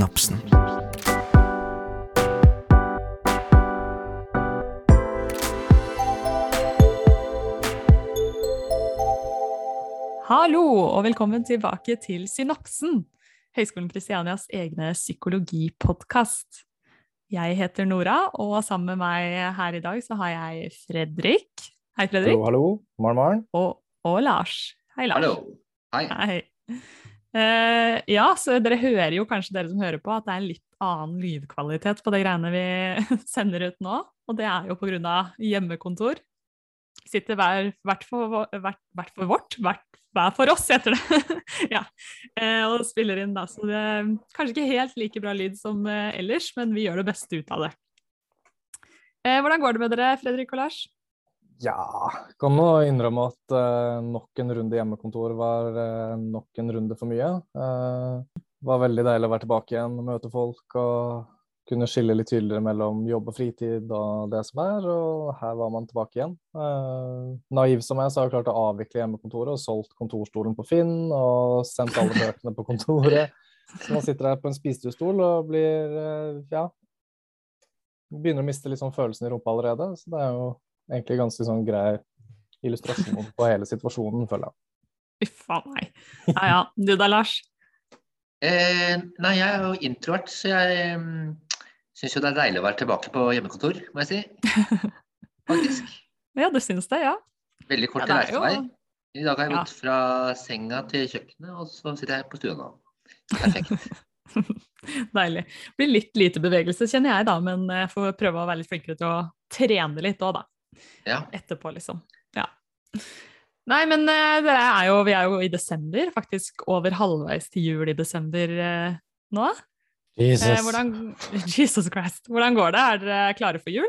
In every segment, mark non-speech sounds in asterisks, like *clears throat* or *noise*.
synapsen. Hallo, og velkommen tilbake til Synapsen, Høgskolen Kristianias egne psykologipodkast. Jeg heter Nora, og sammen med meg her i dag så har jeg Fredrik. Hei, Fredrik. Hallo, hallo. Morgen, morgen. Og, og Lars. Hei, Lars. Hallo. Hei. Hei. Eh, ja, så dere hører jo kanskje, dere som hører på, at det er en litt annen lydkvalitet på de greiene vi *laughs* sender ut nå. Og det er jo av hjemmekontor. Sitter hver, hvert, for, hvert, hvert for vårt, hvert hver for oss, heter det. *laughs* ja. uh, og spiller inn, da. Så det er kanskje ikke helt like bra lyd som uh, ellers, men vi gjør det beste ut av det. Hvordan går det med dere, Fredrik og Lars? Ja, kan nå innrømme at uh, nok en runde hjemmekontor var uh, nok en runde for mye. Uh, var veldig deilig å være tilbake igjen og møte folk og kunne skille litt tydeligere mellom jobb og fritid og det som er, og her var man tilbake igjen. Uh, naiv som jeg, så har jeg klart å avvikle hjemmekontoret og solgt kontorstolen på Finn og sendt alle bøkene på kontoret. Så man sitter her på en spisestuestol og blir uh, ja begynner å miste litt sånn følelsen i rumpa allerede. Så det er jo egentlig ganske sånn grei illustrasjon *laughs* på hele situasjonen, føler jeg. Uff a meg. Ja ja. Du da, Lars? Eh, nei, jeg er jo introvert, så jeg um, syns jo det er deilig å være tilbake på hjemmekontor, må jeg si. *laughs* Faktisk. ja, du syns det, ja? Veldig kort Ja, reisevei. jo- I dag har jeg Ja. gått fra senga til kjøkkenet, og så sitter jeg på stua nå. Perfekt. *laughs* Deilig. Det blir litt lite bevegelse, kjenner jeg, da, men jeg får prøve å være litt flinkere til å trene litt òg, da. Ja. Etterpå, liksom. Ja. Nei, men eh, det er jo, vi er jo i desember, faktisk over halvveis til jul i desember eh, nå. Eh, hvordan, *laughs* Jesus Christ. Hvordan går det? Er dere klare for jul?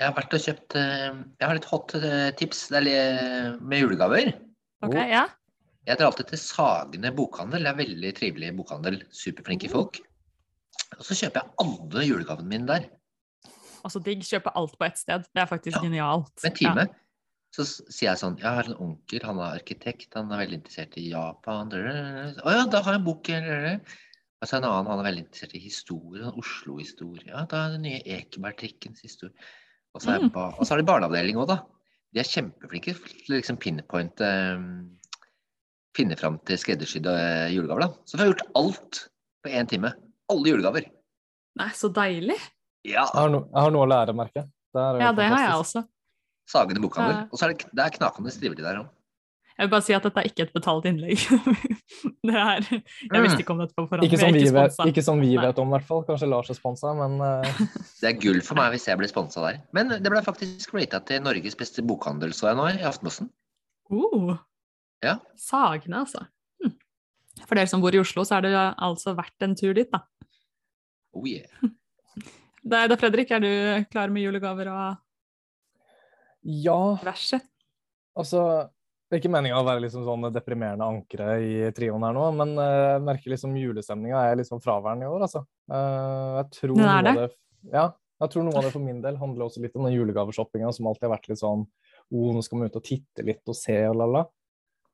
Jeg har vært og kjøpt eh, Jeg har litt hot eh, tips med julegaver. Ok, Oh. ja? Jeg drar alltid til Sagene bokhandel. Det er veldig trivelig bokhandel. Superflinke Mm. folk. Og så kjøper jeg alle julegavene mine der. Altså digg, kjøpe alt på ett sted. Det er faktisk Ja, genialt. Med time. Ja. Så sier jeg sånn Jeg har en onkel, han er arkitekt, han er veldig interessert i Japan. Å ja, da har jeg en bok. Og så en annen, han er veldig interessert i historie, sånn Oslo-historie. Ja, da er den nye Ekebergtrikkens historie. Og så, er Mm. og så har de barneavdeling òg, da. De er kjempeflinke til liksom pinpoint um, Finne fram til skreddersydde eh, julegaver, da. Så vi har gjort alt på én time. Alle julegaver. Nei, så deilig. Ja. Jeg har, no, jeg har noe å lære, merker jeg. Ja, det har jeg også. Sagene bokhandel. Og så er det, det er knakende trivelig der òg. Jeg vil bare si at dette er ikke et betalt innlegg. *laughs* det er, jeg visste ikke om dette på forhånd. Ikke som vi, vi, vet, ikke som vi vet om, i hvert fall. Kanskje Lars er sponsa, men uh... *laughs* Det er gull for meg hvis jeg blir sponsa der. Men det ble faktisk rata til Norges beste bokhandel, så jeg nå, i Aftenposten. Uh, Ja. Sagene, altså. Hm. For dere som bor i Oslo, så er det altså verdt en tur dit, da. Oh yeah. *laughs* Da, da Fredrik, er du klar med julegaver og ja. verset? Altså, det er ikke meninga å være liksom sånn deprimerende ankere i trioen her nå, men eh, jeg merker liksom julestemninga er liksom fraværende i år, altså. Eh, jeg tror noe av det Ja, jeg tror noe av det for min del handler også litt om den julegaveshoppinga som alltid har vært litt sånn oh, nå skal vi ut og titte litt og se og la-la.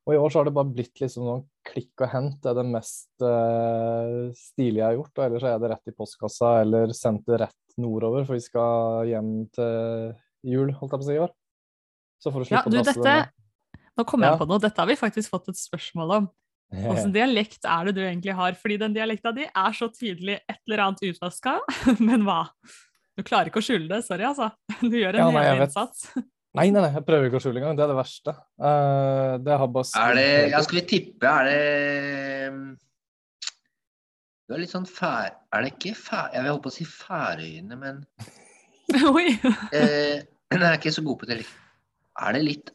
Og i år så har det bare blitt liksom sånn klikk og hent. Det er det mest uh, stilige jeg har gjort. Og ellers er det rett i postkassa eller sendt det rett nordover, for vi skal hjem til jul, holdt jeg på å si, i år. Så for å Ja, slippe du, å dette det Nå kommer jeg Ja. på noe. Dette har vi faktisk fått et spørsmål om. *laughs* Hvilken dialekt er det du egentlig har? Fordi den dialekta di er så tydelig et eller annet utvaska, *laughs* men hva? Du klarer ikke å skjule det, sorry altså. Du gjør en Ja, nei, jeg hel vet. Nei, nei, nei, jeg prøver ikke å skjule engang. Det er det verste. Uh, det har bare Er det skal vi tippe, er det Du er litt sånn fær... Er det ikke fær... Jeg vil holde på å si Færøyene, men *laughs* Oi! eh, Jeg er ikke så god på det. Er det litt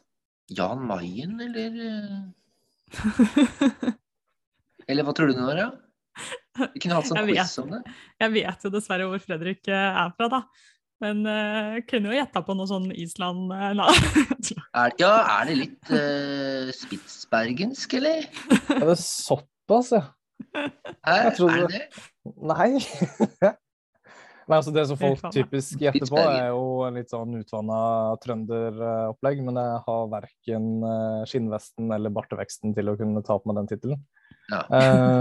Jan Mayen, eller eh, *laughs* Eller hva tror du, det var, ja? Vi kunne hatt sånn quiz om det. Jeg vet jo dessverre hvor Fredrik eh, er fra, da. Men uh, kunne jo gjetta på noe sånn Island uh, *laughs* Er, ja, er det litt uh, spitsbergensk, eller? Er det såpass, ja? Er, er det det? Nei. *laughs* Nei, altså Det som folk typisk gjetter på, er jo en litt sånn utvanna trønderopplegg, men jeg har verken skinnvesten eller barteveksten til å kunne ta på meg den tittelen. Ja.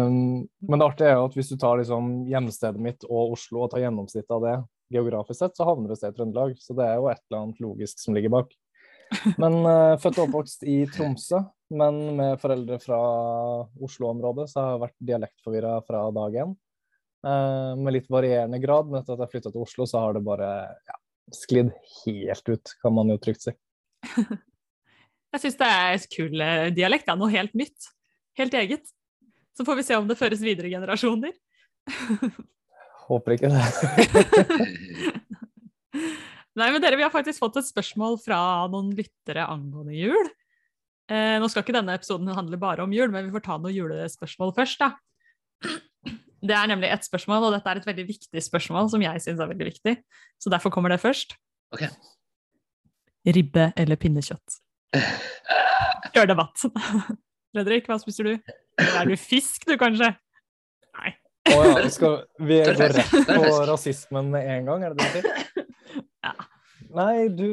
Um, *laughs* men det artige er jo at hvis du tar liksom hjemstedet mitt og Oslo og tar gjennomsnittet av det geografisk sett, så havner du et sted i Trøndelag. Så det er jo et eller annet logisk som ligger bak. *laughs* Men uh, født og oppvokst i Tromsø, men med foreldre fra Oslo-området, så har jeg vært dialektforvirra fra dag én. Uh, med litt varierende grad, men etter at jeg flytta til Oslo, så har det bare ja, sklidd helt ut, kan man jo trygt si. *laughs* Jeg syns det er kul dialekt. dialekt. er Noe helt nytt. Helt eget. Så får vi se om det føres videre generasjoner. *laughs* Håper ikke det. *laughs* Nei, men dere, Vi har faktisk fått et spørsmål fra noen lyttere angående jul. Eh, nå skal ikke denne episoden handle bare om jul, men vi får ta noen julespørsmål først. da. *clears throat* Det er nemlig et spørsmål, og dette er et veldig viktig spørsmål som jeg syns er veldig viktig. Så derfor kommer det først. Ok. Ribbe eller pinnekjøtt? *sighs* Kjør debatt. *laughs* Fredrik, hva spiser du? Eller er du fisk, du, kanskje? Nei. oh, ja, skal vi *laughs* gå rett på rasismen med en gang, er det det du sier? *laughs* Ja. Nei, du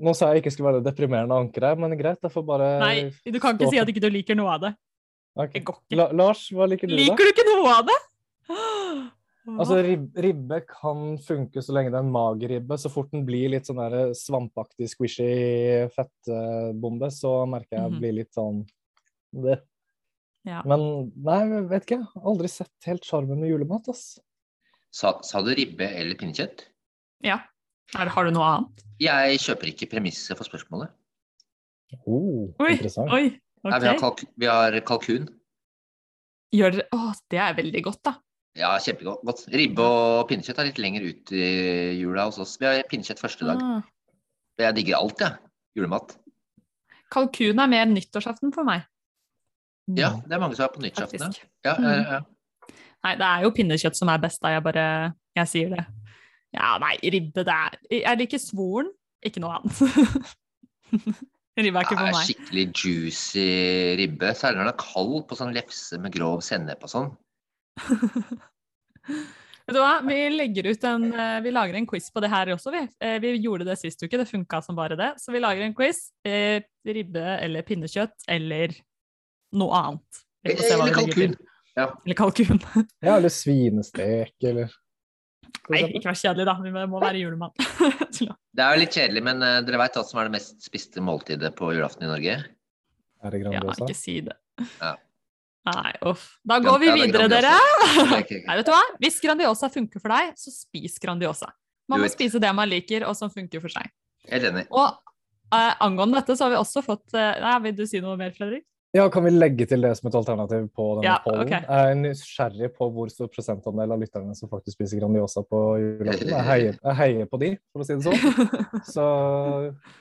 Nå sa jeg ikke skulle være det deprimerende ankeret, men greit, jeg får bare Nei, du kan ikke stå si at ikke du liker noe av det. Okay. Det går ikke. La Lars, hva liker du, Liker du ikke noe av det? *gasps* Altså, rib ribbe kan funke så lenge det er en mager ribbe. Så fort den blir litt sånn der svampaktig, squishy fettbombe, så merker jeg at jeg blir litt sånn det. Ja. Men nei, vet ikke. Aldri sett helt sjarmen med julemat, ass. Sa, sa du ribbe eller pinnekjøtt? ja. Er, har du noe annet? Jeg kjøper ikke premisset for spørsmålet. Oh, Oi, interessant. oi. Nei, vi, har kalk vi har kalkun. Gjør dere Å, det er veldig godt, da. Ja, kjempegodt. Ribbe og pinnekjøtt er litt lenger ut i jula hos oss. Vi har pinnekjøtt første dag. Ah. Jeg digger alt, jeg. Julemat. Kalkun er mer nyttårsaften for meg. Ja, det er mange som er på nyttårsaften. ja. Ja, ja, ja. Nei, det er jo pinnekjøtt som er best, da. Jeg bare Jeg sier det. Ja, nei, ribbe, det er Jeg liker svoren, ikke noe annet. *laughs* ribbe er ikke Det for meg. skikkelig juicy ribbe. Særlig når den er kald på sånn lefse med grov sennep og sånn. *laughs* Vet du hva, vi legger ut en eh, Vi lager en quiz på det her også, vi. Eh, Vi gjorde det sist uke, det funka som bare det. Så vi lager en quiz. Eh, Ribbe eller pinnekjøtt eller noe annet. Eller kalkun. Ja. Eller kalkun. *laughs* Ja, eller svinestek, eller Nei, ikke vær kjedelig, da. Vi må være julemann. *laughs* Det er jo litt kjedelig, men uh, dere veit hva som er det mest spiste måltidet på julaften i Norge? Er det ja, ikke si det. Ja. Nei, uff. Da går vi Ja, er videre, dere. Grandiosa. *laughs* Nei, vet du hva? Hvis Grandiosa funker for deg, så spis Grandiosa. Man må spise det man liker, og som funker for seg. Helt enig. Og uh, angående dette, så har vi også fått uh, nei, Vil du si noe mer, Fredrik? Ja, kan vi legge til det som et alternativ på denne Ja, pollen? Okay. Jeg er nysgjerrig på hvor stor prosentandel av lytterne som faktisk spiser Grandiosa på julaften. Jeg heier, jeg heier på de, for å si det sånn. *laughs* Så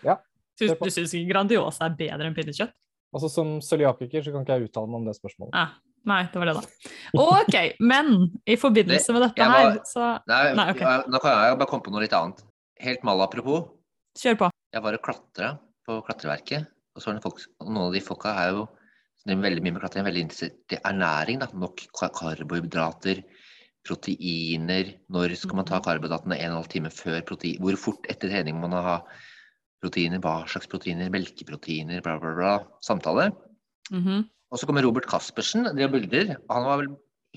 ja. Du, du syns ikke Grandiosa er bedre enn pinnekjøtt? Altså Som cøliakiker så kan ikke jeg uttale meg om det spørsmålet. Ah, nei, det var det, da. OK, men i forbindelse med dette var- her, så Nei, Nei, ok. ja, Nå kan jeg bare komme på noe litt annet. Helt mal apropos. kjør på. Jeg var og klatra på klatreverket, og så var det folk, og noen av de folka er jo som er veldig mye med klatring, veldig interessert i ernæring. Da. Nok karbohydrater, proteiner. Når skal man ta karbohydratene en og en halv time før protein? Hvor fort etter trening må man ha proteiner? Hva slags proteiner? Melkeproteiner? Bla, bla, bla. Samtale. Mhm. Og så kommer Robert Caspersen, driver bilder. og Han var vel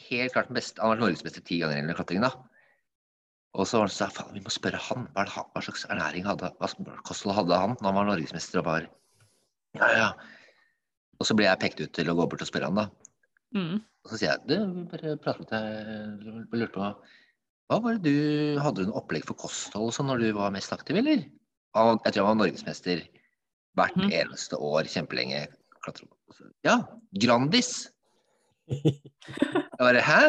helt klart den beste, han var norgesmester ti ganger i klatring, da. Og så var det sånn, faen, vi må spørre han, hva, han- hva slags ernæring hadde, hva kosthold hadde han når han var norgesmester og var Ja, ja. Og så ble jeg pekt ut til å gå bort og spørre han, da. Mm. Og så sier jeg, du, vi bare prater med deg, lurte på Hva var det du Hadde du noe opplegg for kosthold også sånn når du var mest aktiv, eller? Han, jeg tror han var norgesmester hvert mm. eneste år kjempelenge. Ja, Grandis. *laughs* Jeg bare Hæ?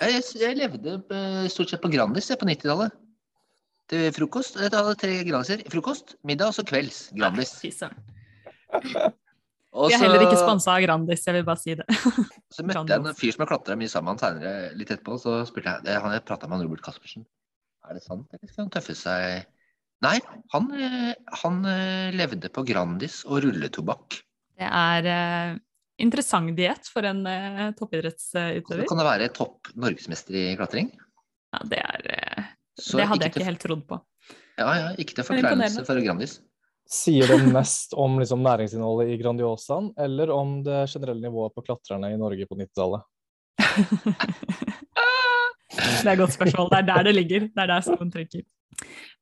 Jeg, jeg levde eh, stort sett på Grandis jeg, på 90-tallet. Til frokost. Jeg hadde tre Grandiser. Frokost, middag og så kvelds. Grandis. Fy *laughs* søren. Og Vi er heller ikke sponsa av Grandis, jeg vil bare si det. *laughs* Så møtte jeg en fyr som jeg klatra mye sammen senere, litt etterpå. Så spurte jeg han jeg prata med Robert Caspersen. Er det sant, eller skal han tøffe seg Nei, han, eh, han eh, levde på Grandis og rulletobakk. Det er uh, interessant diett for en Så toppidrettsutøver. kan det være topp norgesmester i klatring. Ja, det, er, det hadde jeg ikke helt trodd på. Ja, ja, ikke til forkleinelse for Grandis. Sier det mest om liksom, næringsinnholdet i Grandiosaen, eller om det generelle nivået på klatrerne i Norge på 90-tallet? *laughs* Det er et godt spørsmål. Det er der det ligger. Det er der skoen trykker.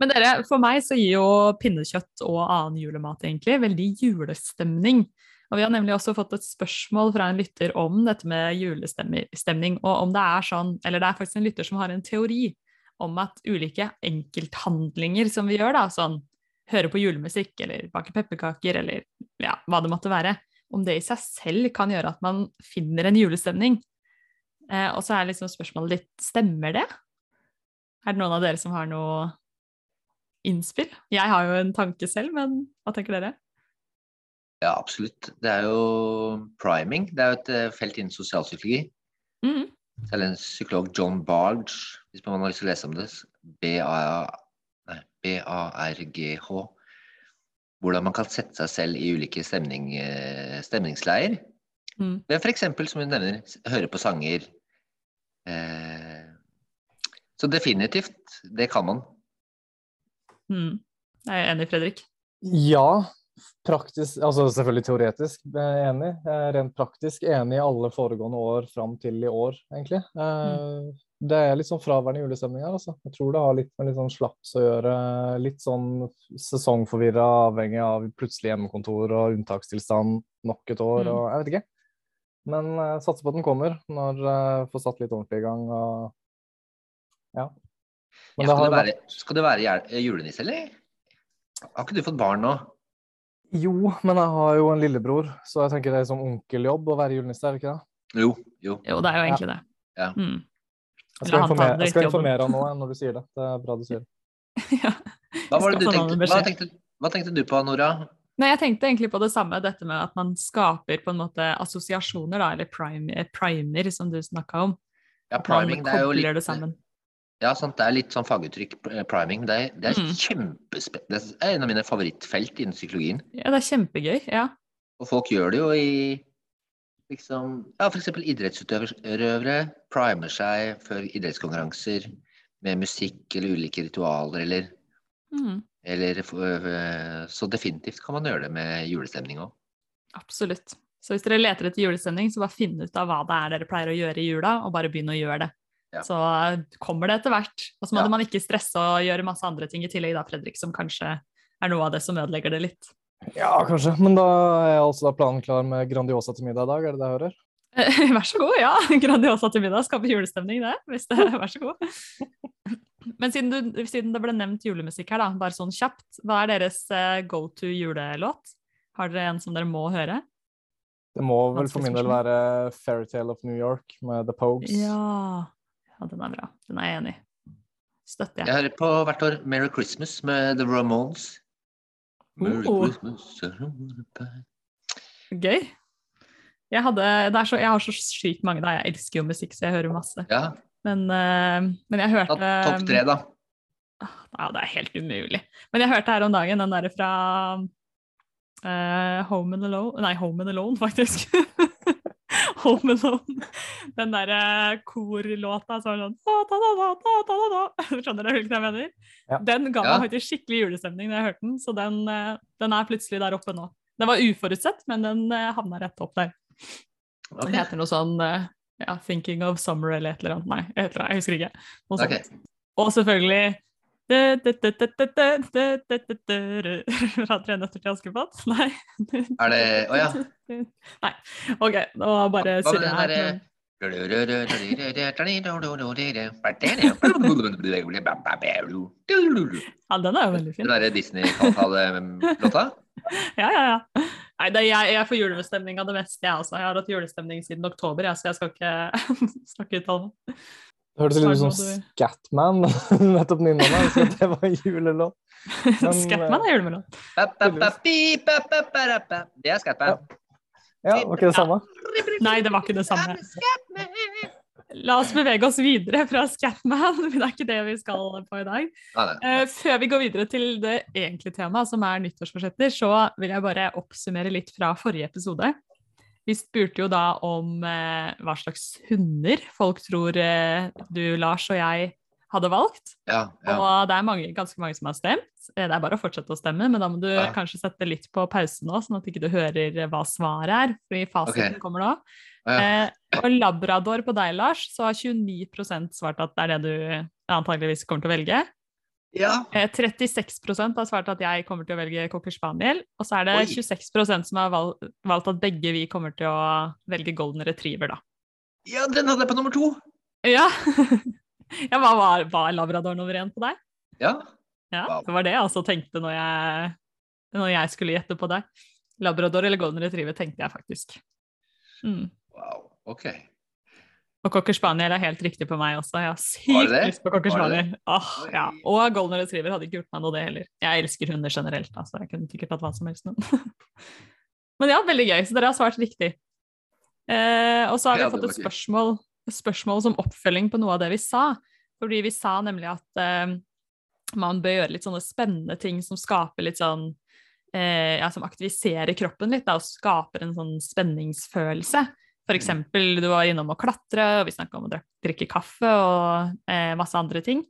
Men dere, for meg så gir jo pinnekjøtt og annen julemat egentlig veldig julestemning. Og vi har nemlig også fått et spørsmål fra en lytter om dette med julestemning, og om det er sånn, eller det er faktisk en lytter som har en teori om at ulike enkelthandlinger som vi gjør, da, sånn høre på julemusikk eller bake pepperkaker eller ja, hva det måtte være, om det i seg selv kan gjøre at man finner en julestemning. Eh, og så er liksom spørsmålet litt stemmer det? Er det noen av dere som har noe innspill? Jeg har jo en tanke selv, men hva tenker dere? Ja, absolutt. Det er jo priming. Det er jo et eh, felt innen sosialpsykologi. Mm. Selv en psykolog, John Barge, hvis man har lyst til å lese om det, B-A-R-G-H, hvordan man kan sette seg selv i ulike stemning, eh, stemningsleier. Mm. Men f.eks. som hun nevner, høre på sanger. Eh, så definitivt, det kan man. Mm. Jeg er enig, Fredrik. Ja, praktisk, altså selvfølgelig teoretisk enig. Rent praktisk enig i alle foregående år fram til i år, egentlig. Mm. Det er litt sånn fraværende julestemning her, altså. Jeg tror det har litt med litt sånn slaps å gjøre. Litt sånn sesongforvirra, avhengig av plutselig hjemmekontor og unntakstilstand nok et år, mm. og jeg vet ikke. Men jeg satser på at den kommer når jeg får satt litt ordentlig i gang. og ja. Men ja, skal, det være, vært... skal det være julenisse, eller? Har ikke du fått barn nå? Jo, men jeg har jo en lillebror, så jeg tenker det er som onkeljobb å være julenisse, er det ikke det? Jo, jo. Jo, det er jo egentlig det. Ja. Mm. Jeg skal, informere, jeg skal informere han nå når du sier det. Det er bra du sier det. *laughs* ja. Hva, du tenkte, hva, tenkte, hva tenkte du på, Nora? Nei, Jeg tenkte egentlig på det samme, dette med at man skaper på en måte assosiasjoner, da, eller primer, primer som du snakka om. Ja, priming, det er jo litt det. Ja, sant, det er litt sånn faguttrykk, eh, priming. Det er, det er mm. kjempespennende. Det er en av mine favorittfelt innen psykologien. Ja, det er kjempegøy, ja. Og folk gjør det jo i liksom Ja, f.eks. idrettsutøvere primer seg før idrettskonkurranser med musikk eller ulike ritualer eller mm. Eller øh, Så definitivt kan man gjøre det med julestemning òg. Absolutt. Så hvis dere leter etter julestemning, så bare finn ut av hva det er dere pleier å gjøre i jula, og bare begynn å gjøre det. Ja. Så eh, kommer det etter hvert. Og så må ja. man ikke stresse og gjøre masse andre ting i tillegg, da, Fredrik, som kanskje er noe av det som ødelegger det litt. Ja, kanskje. Men da er altså da planen klar med Grandiosa til middag i dag, er det det jeg hører? Vær så god, ja. *laughs* Grandiosa til middag skaper julestemning, det. Hvis det Vær så god. Men siden, du, siden, det ble nevnt julemusikk her, da, bare sånn kjapt. Hva er deres uh, go to julelåt? Har dere en som dere må høre? Det må vel for min del være 'Fairytale of New York' med The Pogues. Ja, ja, den er bra. Den er jeg enig i. Støtter jeg. Jeg hører på hvert år 'Merry Christmas' med The Ramones. Oh. Gøy. Jeg, hadde, så, jeg, har så sykt mange, da. Jeg elsker jo musikk, så jeg hører masse. Ja. Men, uh, men, jeg hørte Topp tre, da? Ja, det er helt umulig. Men jeg hørte her om dagen den derre fra uh, Home and Alone Nei, Home and Alone, faktisk. *laughs* Home *laughs* sånn Den derre korlåta som er sånn *laughs* Skjønner du hvilken jeg mener? Ja. Den ga meg faktisk skikkelig julestemning da jeg hørte den, så den, eh, den er plutselig der oppe nå. Den var uforutsett, men den eh, havna rett opp der. Okay. Den heter noe sånn eh, ja, 'Thinking of Summer' eller et eller annet. Nei, jeg, jeg husker ikke. Noe Ok. sånt. Og selvfølgelig Fra Tre nøtter til Askepott? *laughs* Nei. Er det *laughs* Å ja. Nei. OK, nå bare surrer jeg her. *laughs* Ja, den er jo veldig fin. Den derre Disney-låta? Ja, ja, ja. Nei, det er jeg, jeg får julestemning av det meste, jeg også. Jeg har hatt julestemning siden oktober, jeg, så jeg skal ikke snakke uttale meg. Det hørtes litt ut som Scatman, *laughs* nettopp nynna meg. Så det var julelåt. *laughs* Scatman er julemelon. Det er Scatman. Ja, var ikke det samme? Nei, det var ikke det samme. La oss bevege oss videre fra Scatman, *laughs* men det er ikke det vi skal på i dag. Eh, før vi går videre til det egentlige temaet, som er nyttårsforsetter, så vil jeg bare oppsummere litt fra forrige episode. Vi spurte jo da om eh, hva slags hunder folk tror eh, du, Lars og jeg hadde valgt. Ja, ja. Og det er mange, ganske mange som har stemt. Eh, Det er bare å fortsette å stemme, men da må du Ja. kanskje sette litt på pause nå, sånn at ikke du hører hva svaret er. Fordi fasiten okay. kommer nå. Eh, og labrador på deg, Lars, så har 29% svart at det er det du antageligvis kommer til å velge. Ja. Eh, 36 har svart at jeg kommer til å velge cocker spaniel. Og så er det Oi. 26% som har val valgt at begge vi kommer til å velge golden retriever, da. ja, den hadde jeg på nummer to. Ja, *laughs* ja hva var, var labrador nummer én på deg? Ja. Ja, det var det jeg også tenkte når jeg, når jeg skulle gjette på deg. Labrador eller golden retriever tenkte jeg faktisk. Mm. Wow. OK. Og cocker spaniel er helt riktig på meg også. Jeg har sykt lyst på cocker spaniel. Åh, ja. Og golden retriever hadde ikke gjort meg noe, det heller. Jeg elsker hunder generelt, altså. Jeg kunne sikkert tatt hva som helst. Men, *laughs* men ja, veldig gøy. Så dere har svart riktig. Eh, og så har vi fått et spørsmål, et spørsmål som oppfølging på noe av det vi sa. Fordi vi sa nemlig at eh, man bør gjøre litt sånne spennende ting som skaper litt sånn eh, ja, som aktiviserer kroppen litt, da, og skaper en sånn spenningsfølelse. For eksempel, du var innom å klatre, og vi snakka om å drikke kaffe og eh, masse andre ting.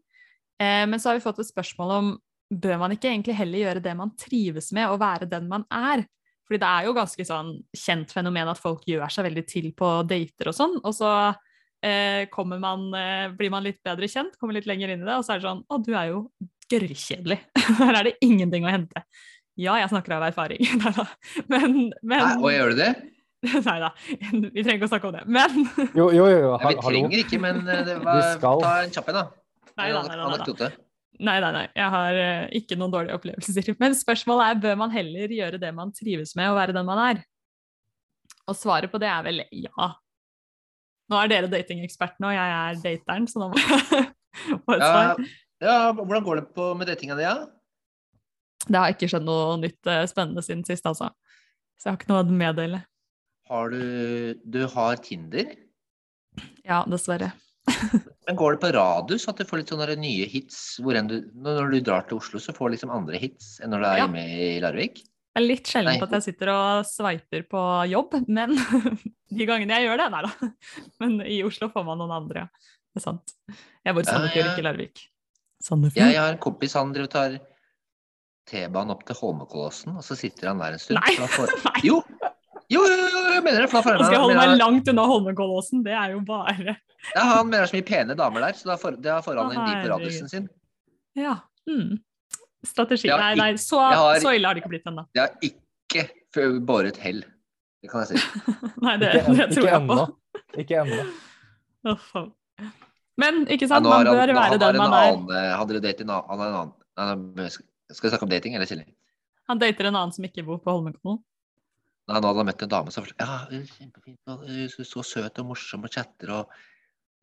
Eh, men så har vi fått et spørsmål om bør man ikke egentlig heller gjøre det man trives med, og være den man er? Fordi det er jo ganske sånn kjent fenomen at folk gjør seg veldig til på dater og sånn, og så eh, man, eh, blir man litt bedre kjent, kommer litt lenger inn i det, og så er det sånn Å, du er jo gørrkjedelig. *laughs* Her er det ingenting å hente. Ja, jeg snakker av erfaring. *laughs* Men, men Nei, og gjør du det? *laughs* Nei da, vi trenger ikke å snakke om det. Men Jo, jo, jo, Ja, vi trenger ikke, men eh, det *laughs* var, skal. ta en kjapp en, da. Nei da, nei nei Nei, nei, nei. Jeg har eh, ikke noen dårlige opplevelser. *laughs* Men spørsmålet er bør man heller gjøre det man trives med, og være den man er? Og svaret på det er vel ja. Nå er dere datingekspertene, og jeg er dateren, så nå må jeg få et svar. ja, hvordan går det på med datinga di, ja? Det har ikke skjedd noe nytt eh, spennende siden sist, altså. Så jeg har ikke noe å meddele. Har du Du har Tinder? Ja, dessverre. *laughs* Men går det på radius at du får litt sånne nye hits? Du, når du drar til Oslo, så får du liksom andre hits enn når du er Ja. hjemme i Larvik? Det er litt sjelden at jeg sitter og sveiper på jobb, men *laughs* de gangene jeg gjør det, nei da. *laughs* Men i Oslo får man noen andre, ja. Det er sant. Jeg bor i Ja, Sandefjord, ja. ikke Larvik. Sandefjord? Jeg har en kompis, han driver og tar T-banen opp til Holmenkollåsen, og så sitter han der en stund. Nei. får- Nei. Jo! Jo, jo, jo, mener det. For da skal jeg holde meg langt unna Holmenkollåsen, det er jo bare Ja, han mener det er så mye pene damer der, så da får, da får han en på radiusen sin. Ja. Mm. Strategi. Nei, nei, så, har- så ille har det ikke blitt ennå. Det har ikke båret hell. Det kan jeg si. *laughs* Nei, det, Ikke, en, det tror ikke jeg på. Ikke ennå. Men ikke sant, man bør han- være den en man er. annen, eh, Hadde du datet en annen, han en annen Skal vi snakke om dating eller Silje? Han dater en annen som ikke bor på Holmenkollen. Nei, Nå hadde han møtt en dame som ja, er og så, søt og morsom og chatter, og,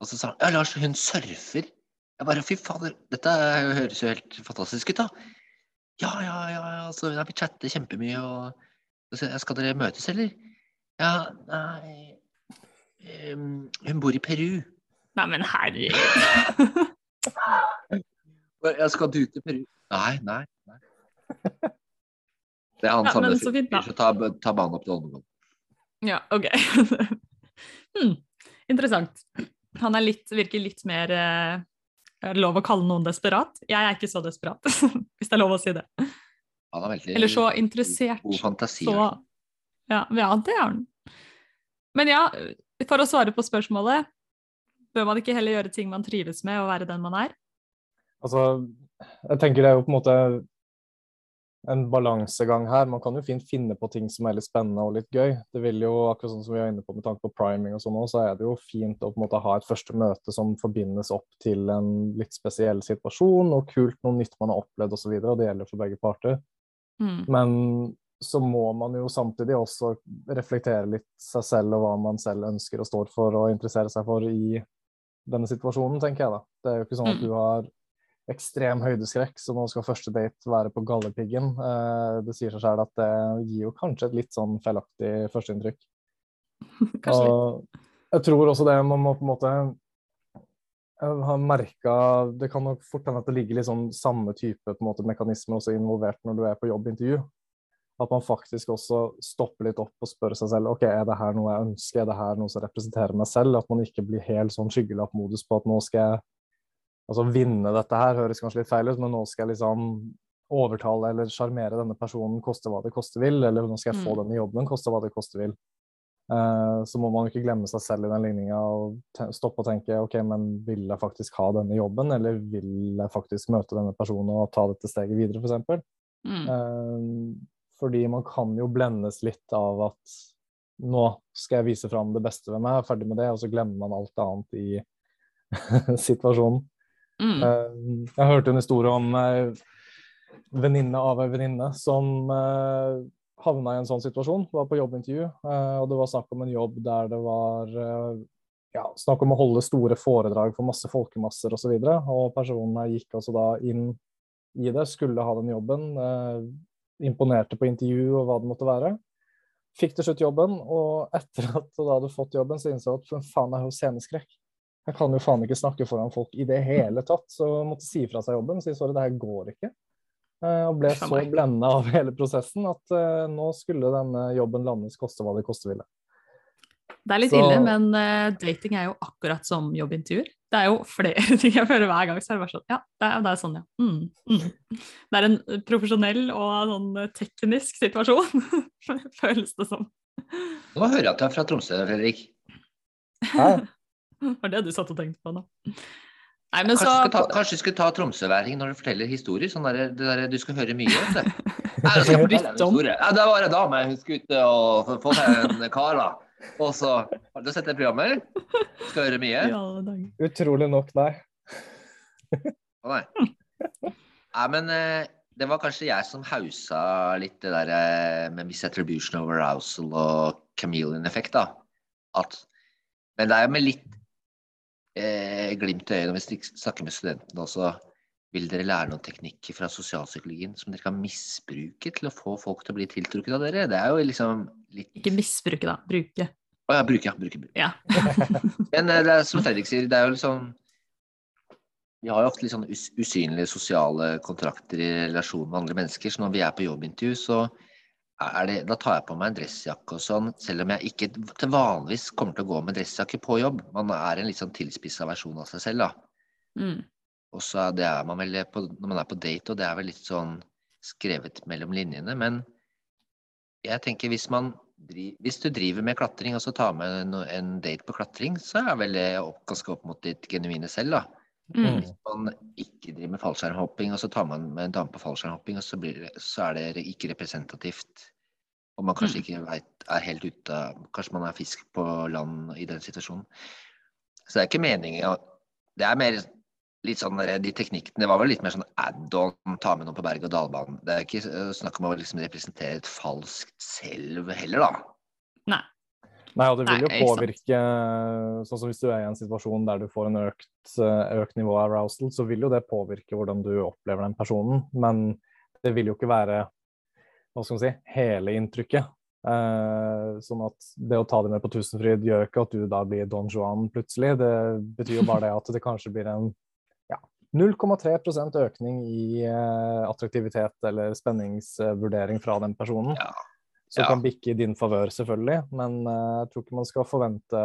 og så sa han ja, Lars, hun surfer. Jeg bare fy fader, dette høres jo helt fantastisk ut, da. Ja, ja, ja, ja, så ja, vi chatter kjempemye, og og så, Skal dere møtes, eller? Ja, nei um, Hun bor i Peru. Nei, men herregud. *laughs* Ja, skal du til Peru? Nei, nei. nei. Det er han Ja, samme men så fint, da. fyr som tar, tar banen opp til Holmenkollen. Ja, OK. *laughs* hmm. Interessant. Han er litt, virker litt mer eh, lov å kalle noen desperat? Jeg er ikke så desperat, *laughs* hvis det er lov å si det. Han er veldig Eller så interessert. god fantasi. Så ja, ja, det er han. Men ja, for å svare på spørsmålet Bør man ikke heller gjøre ting man trives med, og være den man er? Altså, jeg tenker det er jo på en måte en balansegang her. Man kan jo fint finne på ting som er litt spennende og litt gøy. Det vil jo, akkurat sånn som vi er inne på med tanke på priming og sånn òg, så er det jo fint å på en måte ha et første møte som forbindes opp til en litt spesiell situasjon, og kult, noe nytt man har opplevd osv., og, så videre, og det gjelder for begge parter. Mm. Men så må man jo samtidig også reflektere litt seg selv og hva man selv ønsker og står for og interesserer seg for i denne situasjonen, tenker jeg da. Det er jo ikke sånn at Mm. du har ekstrem høydeskrekk, så nå skal første date være på Galdhøpiggen. Eh, det sier seg selv at det gir jo kanskje et litt sånn feilaktig førsteinntrykk. *laughs* Og jeg tror også det man må på en måte ha har merka Det kan nok fort hende at det ligger litt sånn samme type måte, mekanismer også involvert når du er på jobbintervju. At man faktisk også stopper litt opp og spør seg selv ok, er det her noe jeg ønsker, er det her noe som representerer meg selv? At man ikke blir helt sånn skyggelappmodus på at nå skal jeg Altså vinne dette her høres kanskje litt feil ut, men nå skal jeg liksom overtale eller sjarmere denne personen, koste hva det koste vil. Eller nå skal jeg få Mm. denne jobben, koste hva det koste vil. Eh, så må man jo ikke glemme seg selv i den ligninga og stoppe og tenke ok, men vil jeg faktisk ha denne jobben, eller vil jeg faktisk møte denne personen og ta dette steget videre, f.eks. Mm. Eh, fordi man kan jo blendes litt av at nå skal jeg vise fram det beste ved meg, ferdig med det, og så glemmer man alt annet i *laughs* situasjonen. Mm. Eh, Jeg hørte en historie om ei venninne av ei venninne som eh, havna i en sånn situasjon. Var på jobbintervju, eh, og det var snakk om en jobb der det var eh, ja, snakk om å holde store foredrag for masse folkemasser osv. Og, så og personen gikk altså da inn i det, skulle ha den jobben. Eh, imponerte på intervju og hva det måtte være. Fikk til slutt jobben, og etter at hun hadde fått jobben, så innså hun at faen, jeg har sceneskrekk. Jeg kan jo faen ikke snakke foran folk i det hele tatt, så jeg måtte si fra seg jobben. og Si sorry, det her går ikke. Eh, og ble så blenda av hele prosessen at uh, nå skulle denne jobben landes, koste hva det koste ville. Det er litt Så- ille, men uh, dating er jo akkurat som jobbintervjuer. Det er jo flere *laughs* ting jeg føler hver gang, så er det bare sånn Ja, det er, det er sånn, ja. Mm, mm. Det er en profesjonell og sånn teknisk situasjon, *laughs* føles det som. Nå hører jeg at du er fra Tromsø, Fredrik. Hæ? *laughs* Det var det du satt og tenkte på nå. Nei, men Kanskje, så du ta, kanskje du skal ta tromsøværing når du forteller historier? Sånn der, det der, du skal høre mye *laughs* om det. Nei, historie. Ja, det var en dame hun skulle ut og få- få seg en kar, da. Og så Har du sett det programmet, eller? Skal høre mye? Ja. Utrolig nok, nei. Å nei. Nei, men eh, det var kanskje jeg som hausa litt det der eh, med misattribution of arousal og chameleon-effekt, da. At, men det er jo med litt eh, glimt i øyet når vi snakker med studentene også. Vil dere lære noen teknikker fra sosialpsykologien som dere kan misbruke til å få folk til å bli tiltrukket av dere? Det er jo liksom litt Ikke misbruke, da. Bruke. Å ja, bruke, ja. Bruke, bruke. Ja. *laughs* Men eh, det er som Fredrik sier, det er jo liksom Vi har jo ofte litt sånn us usynlige sosiale kontrakter i relasjon med andre mennesker, så når vi er på jobbintervju, så det, da tar jeg på meg en dressjakke og sånn, selv om jeg ikke til vanligvis kommer til å gå med dressjakke på jobb. Man er en litt sånn tilspissa versjon av seg selv, da. Mm. Og så det er man vel på, når man er på date, og det er vel litt sånn skrevet mellom linjene. Men jeg tenker hvis man hvis du driver med klatring og så tar med en date på klatring, så er vel det ganske opp mot ditt genuine selv, da. Mm. Hvis man ikke driver med fallskjermhopping, og så tar man med en dame på fallskjermhopping, og så, blir det, så er det ikke representativt. Og man kanskje Mm. ikke vet, er helt ute av Kanskje man er fisk på land i den situasjonen. Så det er ikke meningen Det er mer litt sånn De teknikkene det var vel litt mer sånn add-on, ta med noen på berg-og-dal-banen. Det er ikke eh, snakk om å liksom representere et falskt selv heller, da. Nei. Nei, og det vil jo Nei, påvirke Sånn som hvis du er i en situasjon der du får en økt, eh, økt nivå av arousal, så vil jo det påvirke hvordan du opplever den personen. Men det vil jo ikke være hva skal man si, hele inntrykket. Eh, sånn at det å ta det med på Tusenfryd gjør ikke at du da blir Don Juan plutselig. Det betyr jo bare det at det kanskje blir en ja, 0,3% økning i eh, attraktivitet eller spenningsvurdering fra den personen. Ja. Som Ja. kan bikke i din favør, selvfølgelig. Men eh, jeg tror ikke man skal forvente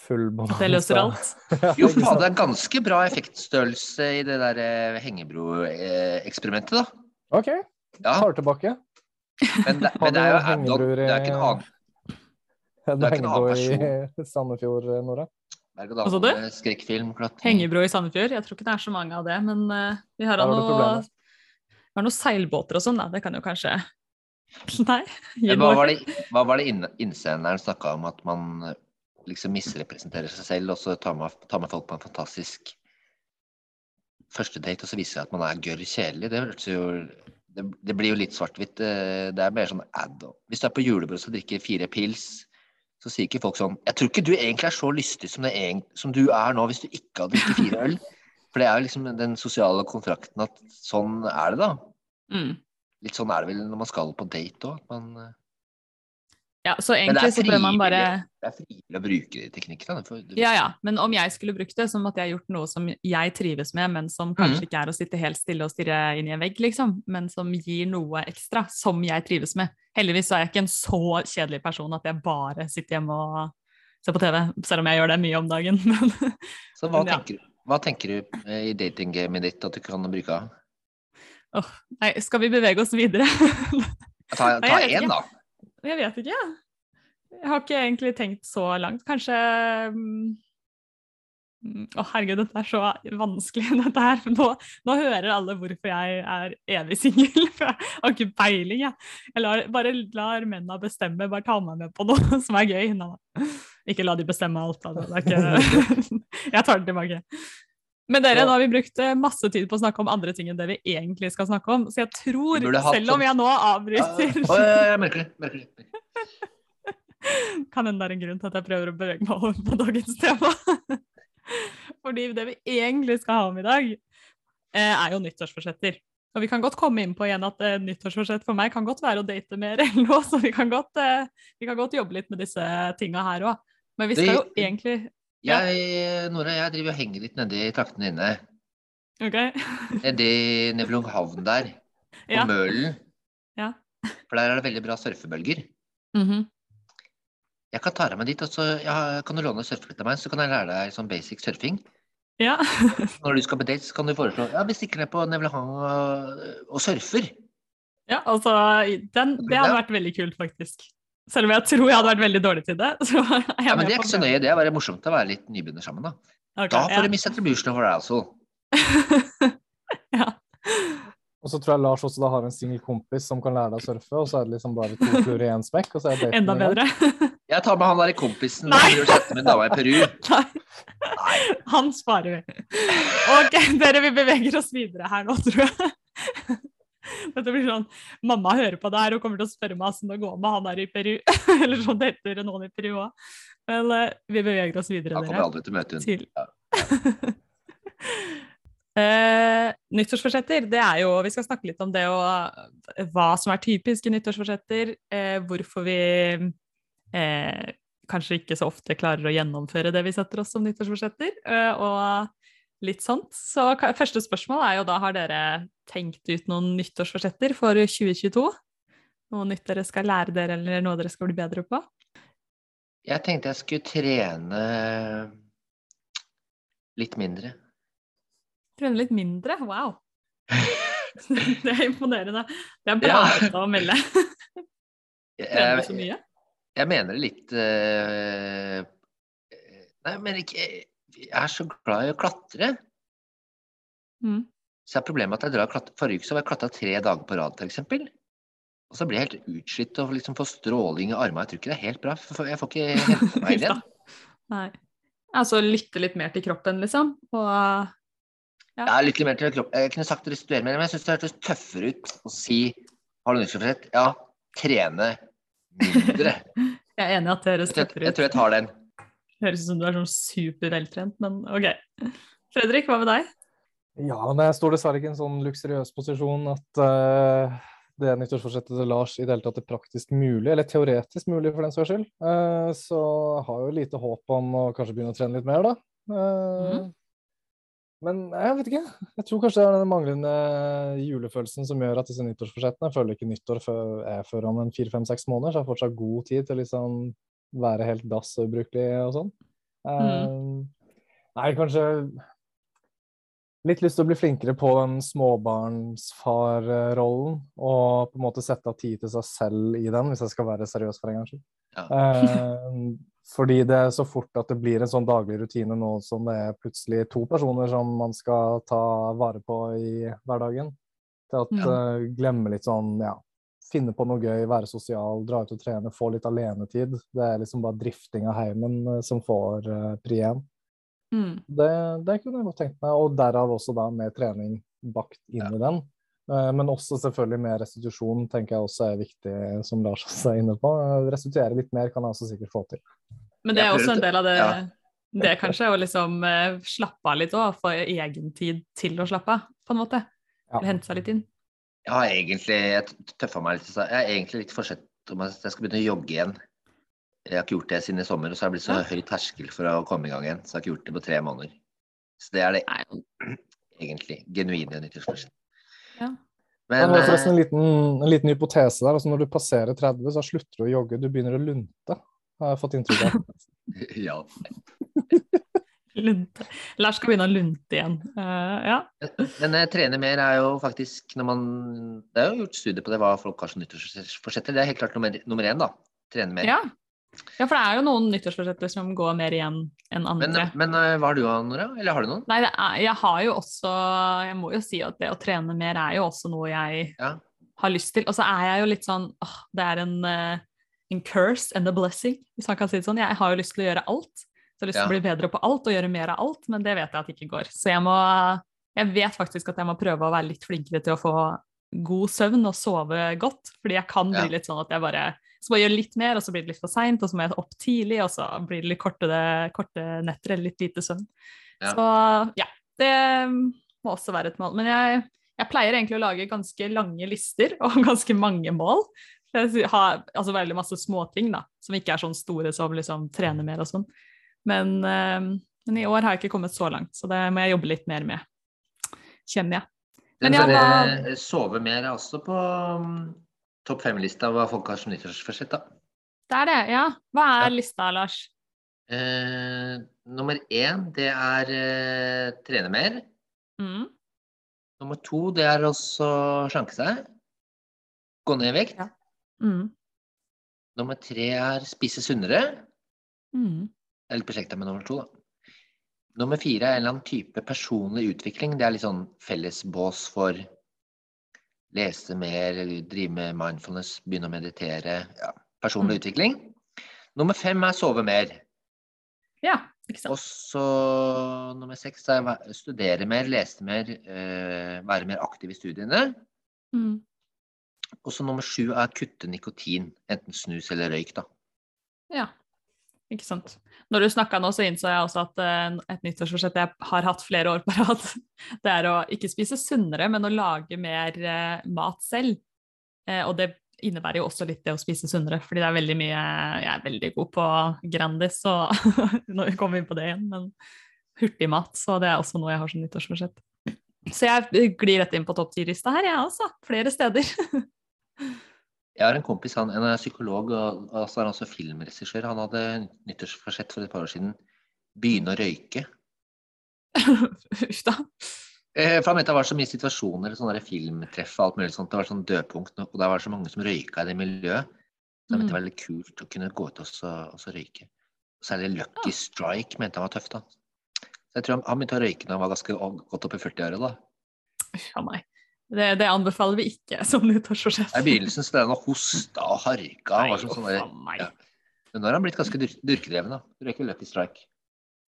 full bonanza. Det løser alt. *laughs* Jo, faen, det er ganske bra effektstørrelse i det der eh, Hengebro-eksperimentet, da. OK, Ja, tar tilbake. men det, men det er jo add-on. *laughs* Det er ikke en annen *laughs* Det er ikke en annen i Sandefjord, Nora. Hva sa du? Hengebro i Sandefjord. Jeg tror ikke det er så mange av det, men uh, vi har da noe, problemet. vi har noen seilbåter og sånn, da. Det kan jo kanskje *laughs* Nei. hva var det, hva var det innsenderen snakka om, at man eh, liksom misrepresenterer seg selv, og så tar man, tar man folk på en fantastisk første date, og så viser det at man er gørr kjedelig? Det, hørtes jo- det, det blir jo litt svart-hvitt. eh, Det er mer sånn ad. Hvis du er på julebord og drikker fire pils, så sier ikke folk sånn Jeg tror ikke du egentlig er så lystig som, egent- som du er nå, hvis du ikke hadde drukket fire øl. *laughs* For det er jo liksom den sosiale kontrakten at sånn er det, da. Mm. Litt sånn er det vel når man skal på date òg. Eh, Ja, så egentlig så bør man bare det er frivillig å bruke de teknikkene. Ja, ja. Men om jeg skulle brukt det, så måtte jeg gjort noe som jeg trives med, men som kanskje Mm. ikke er å sitte helt stille og stirre inn i en vegg, liksom. Men som gir noe ekstra, som jeg trives med. Heldigvis så er jeg ikke en så kjedelig person at jeg bare sitter hjemme og ser på TV, selv om jeg gjør det mye om dagen. *laughs* Men Så hva Men ja. tenker, Hva tenker du eh, i datinggamet ditt at du kan bruke av? Åh, nei, skal vi bevege oss videre? Ta, ta én, da. jeg vet ikke, jeg. Jeg har ikke egentlig tenkt så langt. Kanskje å, oh, herregud, dette er så vanskelig, *laughs* dette her. Nå, nå hører alle hvorfor jeg er evig singel. For *laughs* jeg har ikke peiling, jeg. Jeg lar, bare lar mennene bestemme. Bare ta meg med på noe *laughs* som er gøy. Nei. Ikke la de bestemme alt. Da. Det er ikke... jeg tar det tilbake. Men dere, nå har vi brukt eh, masse tid på å snakke om andre ting enn det vi egentlig skal snakke om. Så jeg tror, selv om sånn- jeg nå avbryter ja, ja, ja, merker det. Merker det. *laughs* kan hende det er en grunn til at jeg prøver å bevege meg over på dagens tema. *laughs* Fordi det vi egentlig skal ha om i dag, eh, er jo nyttårsforsetter. Og vi kan godt komme inn på igjen at eh, nyttårsforsett for meg kan godt være å date mer eller noe, så vi kan godt, eh, vi kan godt jobbe litt med disse tinga her òg. Men vi skal jo egentlig. Jeg, Nora, jeg driver og henger litt nedi traktene dine. OK? *laughs* Nedi Nevlunghavn der, på Ja. Mølen. Ja. For der er det veldig bra surfebølger. Mhm. Jeg kan ta deg med dit, og så ja, kan du låne surfebrett av meg, så kan jeg lære deg sånn basic surfing. ja. *laughs* Når du skal på date, så kan du foreslå ja, vi stikker ned på Nevlehang og, og surfer. ja, altså den, Det hadde vært veldig kult, faktisk. Selv om jeg tror jeg hadde vært veldig dårlig til det. *laughs* Så er jeg Ja, men det er ikke så nøye, det er bare morsomt å være litt nybegynner sammen, da. Okay, Da får ja. du Miss Attribution of Arousal. *laughs* ja. Og så tror jeg Lars også da har en singel kompis som kan lære deg å surfe, og så er det liksom bare to fluer i én smekk, og så er daten Enda i gang. bedre. *laughs* Jeg tar med han der i kompisen Nei. som med dame i Peru. Nei, han sparer vi. Ok, dere, vi beveger oss videre her nå, tror jeg. *laughs* Dette blir sånn, Mamma hører på det her og kommer til å spørre meg hvordan det går med han der i Peru. *laughs* Eller sånn det heter noen i Peru òg. Men uh, vi beveger oss videre, Han kommer jeg aldri til å møte henne. *laughs* Eh, nyttårsforsetter, det er jo Vi skal snakke litt om det og hva som er typiske nyttårsforsetter. Uh, hvorfor vi eh, kanskje ikke så ofte klarer å gjennomføre det vi setter oss som nyttårsforsetter. eh, og litt sånt. Så første spørsmål er jo da har dere tenkt ut noen nyttårsforsetter for 2022? Noe nytt dere skal lære dere, eller noe dere skal bli bedre på? Jeg tenkte jeg skulle trene litt mindre. Trene litt mindre? Wow! *laughs* det er imponerende. Det er bra Ja. å melde. *laughs* Trener du så mye? jeg mener det litt eh, Nei, men ikke Jeg er så glad i å klatre. Mm. Så er problemet at jeg drar klatre. Forrige uke så var jeg klatra tre dager på rad, f.eks. Og så blir jeg helt utslitt og liksom får stråling i armene. Jeg tror ikke det er helt bra. For jeg får ikke hente meg inn igjen. Nei. Altså lytte litt mer til kroppen, liksom. Og Jeg er litt mer til kroppen. Jeg kunne sagt restituere mer, men jeg syns det hørtes tøffere ut å si har du nyttårsforsett? Ja, trene mindre. *laughs* jeg er enig i at det høres tøffere ut. jeg tror jeg tar den. Høres ut som du er sånn superveltrent, men OK. Fredrik, hva med deg? Ja, men jeg står dessverre ikke i en sånn luksuriøs posisjon at uh, det nyttårsforsettet til Lars i det hele tatt er praktisk mulig, eller teoretisk mulig for den saks skyld. Uh, så har jo lite håp om å kanskje begynne å trene litt mer, da. Uh, mm. Men jeg vet ikke. Jeg tror kanskje det er den manglende julefølelsen som gjør at disse nyttårsforsettene Jeg føler ikke nyttår før, er før om en fire-fem-seks måneder, så jeg har fortsatt god tid til å liksom være helt dass og ubrukelig og sånn. Eh, Nei, kanskje litt lyst til å bli flinkere på den småbarnsfarrollen, og på en måte sette av tid til seg selv i den, hvis jeg skal være seriøs for en gangs skyld. Ja. Eh, fordi det er så fort at det blir en sånn daglig rutine nå som det er plutselig to personer som man skal ta vare på i hverdagen. Til at Ja. Uh, glemme litt sånn, ja, finne på noe gøy, være sosial, dra ut og trene, få litt alenetid. Det er liksom bare drifting av heimen eh, som får uh, pri én. Mm. Det, det kunne jeg godt tenkt meg, og derav også da med trening bakt inn i den. Eh, Men også selvfølgelig med restitusjon tenker jeg også er viktig, som Lars *laughs* også er inne på. Eh, Restituere litt mer kan jeg også sikkert få til. Men det er også en del av det, ja. det kanskje, å liksom eh, slappe av litt òg, få egen tid til å slappe av, på en måte. Ja. Eller hente seg litt inn. Jeg har egentlig jeg tøffa meg litt. Jeg er egentlig litt forsett om at jeg skal begynne å jogge igjen. Jeg har ikke gjort det siden i sommer, og så har det blitt så Ja. høy terskel for å komme i gang igjen. Så jeg har ikke gjort det på tre måneder. Så det er det Nei, *clears throat* egentlig. Genuine nyttårsforsett. Ja. Men Men det er forresten eh, en liten, en liten hypotese der. altså Når du passerer 30, så slutter du å jogge. Du begynner å lunte, har jeg fått inntrykk av. *laughs* ja. *laughs* Lunte. Lars skal begynne å lunte igjen. Uh, ja. Men eh, trene mer er jo faktisk når man Det er jo gjort studier på det, hva folk har som nyttårsforsetter. Det er helt klart nummer, nummer én, da. Trene mer. ja. Ja, for det er jo noen nyttårsforsetter som går mer igjen enn andre. men eh, hva har du, Nora? Eller har du noen? Nei, er, jeg har jo også Jeg må jo si at det å trene mer er jo også noe jeg Ja. har lyst til. Og så er jeg jo litt sånn åh, Det er en, en curse and a blessing, hvis man kan si det sånn. Jeg har jo lyst til å gjøre alt. Så lyst til Ja. å bli bedre på alt og gjøre mer av alt, men det vet jeg at ikke går. Så jeg må Jeg vet faktisk at jeg må prøve å være litt flinkere til å få god søvn og sove godt. Fordi jeg kan bli Ja. litt sånn at jeg bare så må jeg gjøre litt mer, og så blir det litt for seint, og så må jeg opp tidlig, og så blir det litt korte, korte netter eller litt lite søvn. Ja. Så ja, det må også være et mål. Men jeg, jeg pleier egentlig å lage ganske lange lister *laughs* og ganske mange mål. Jeg har altså veldig masse småting da, som ikke er sånn store som liksom trene mer og sånn. Men, eh, men i år har jeg ikke kommet så langt, så det må jeg jobbe litt mer med, kjenner jeg. Men ja, dere eh, sove mer er også på um, topp fem-lista hva folk har som nyttårsforsett, da. Det er det, ja. Hva er Ja. lista, Lars? Eh, nummer én, det er eh, trene mer. Mm. Nummer to, det er også slanke seg. Gå ned i vekt. Ja. Mm. Nummer tre er spise sunnere. Mm. Er litt beslekta med nummer to, da. Nummer fire er en eller annen type personlig utvikling. Det er litt sånn fellesbås for lese mer, drive med mindfulness, begynne å meditere. Ja, personlig Mm. utvikling. Nummer fem er sove mer. Ja, ikke Og så nummer seks er studere mer, lese mer, øh, være mer aktiv i studiene. Mm. Og så nummer sju er kutte nikotin, enten snus eller røyk, da. Ja, ikke sant. Når du snakka nå, så innså jeg også at eh, et nyttårsforsett jeg har hatt flere år på rad, *laughs* det er å ikke spise sunnere, men å lage mer eh, mat selv. Eh, og det innebærer jo også litt det å spise sunnere, fordi det er veldig mye Jeg er veldig god på Grandis, og *laughs* nå kommer vi inn på det igjen, men hurtigmat, så det er også noe jeg har som nyttårsforsett. Så jeg glir rett inn på topp ti-lista her, jeg også. Flere steder. *laughs* Jeg har en kompis, han, en psykolog og, altså så er også filmregissør. Han hadde nyttårsforsett for et par år siden. Begynne å røyke. *laughs* Uff da. Eh, for han mente det var så mye situasjoner, sånne filmtreff og alt mulig sånt. Det var sånn dødpunkt, og det var så mange som røyka i det miljøet. Så han mente det var veldig kult å kunne gå ut og så, røyke. Særlig Lucky Strike mente han var tøft, da. Så jeg tror han, han begynte å røyke da han var ganske godt opp i 40-åra, da. Uff a meg. Det, det anbefaler vi ikke *laughs* som nyttårsforsett. I begynnelsen så ble han og hosta og harka. Nei, var som sånn meg. ja. Men nå har han blitt ganske dyrkedreven. da. Du rekker Lucky Strike.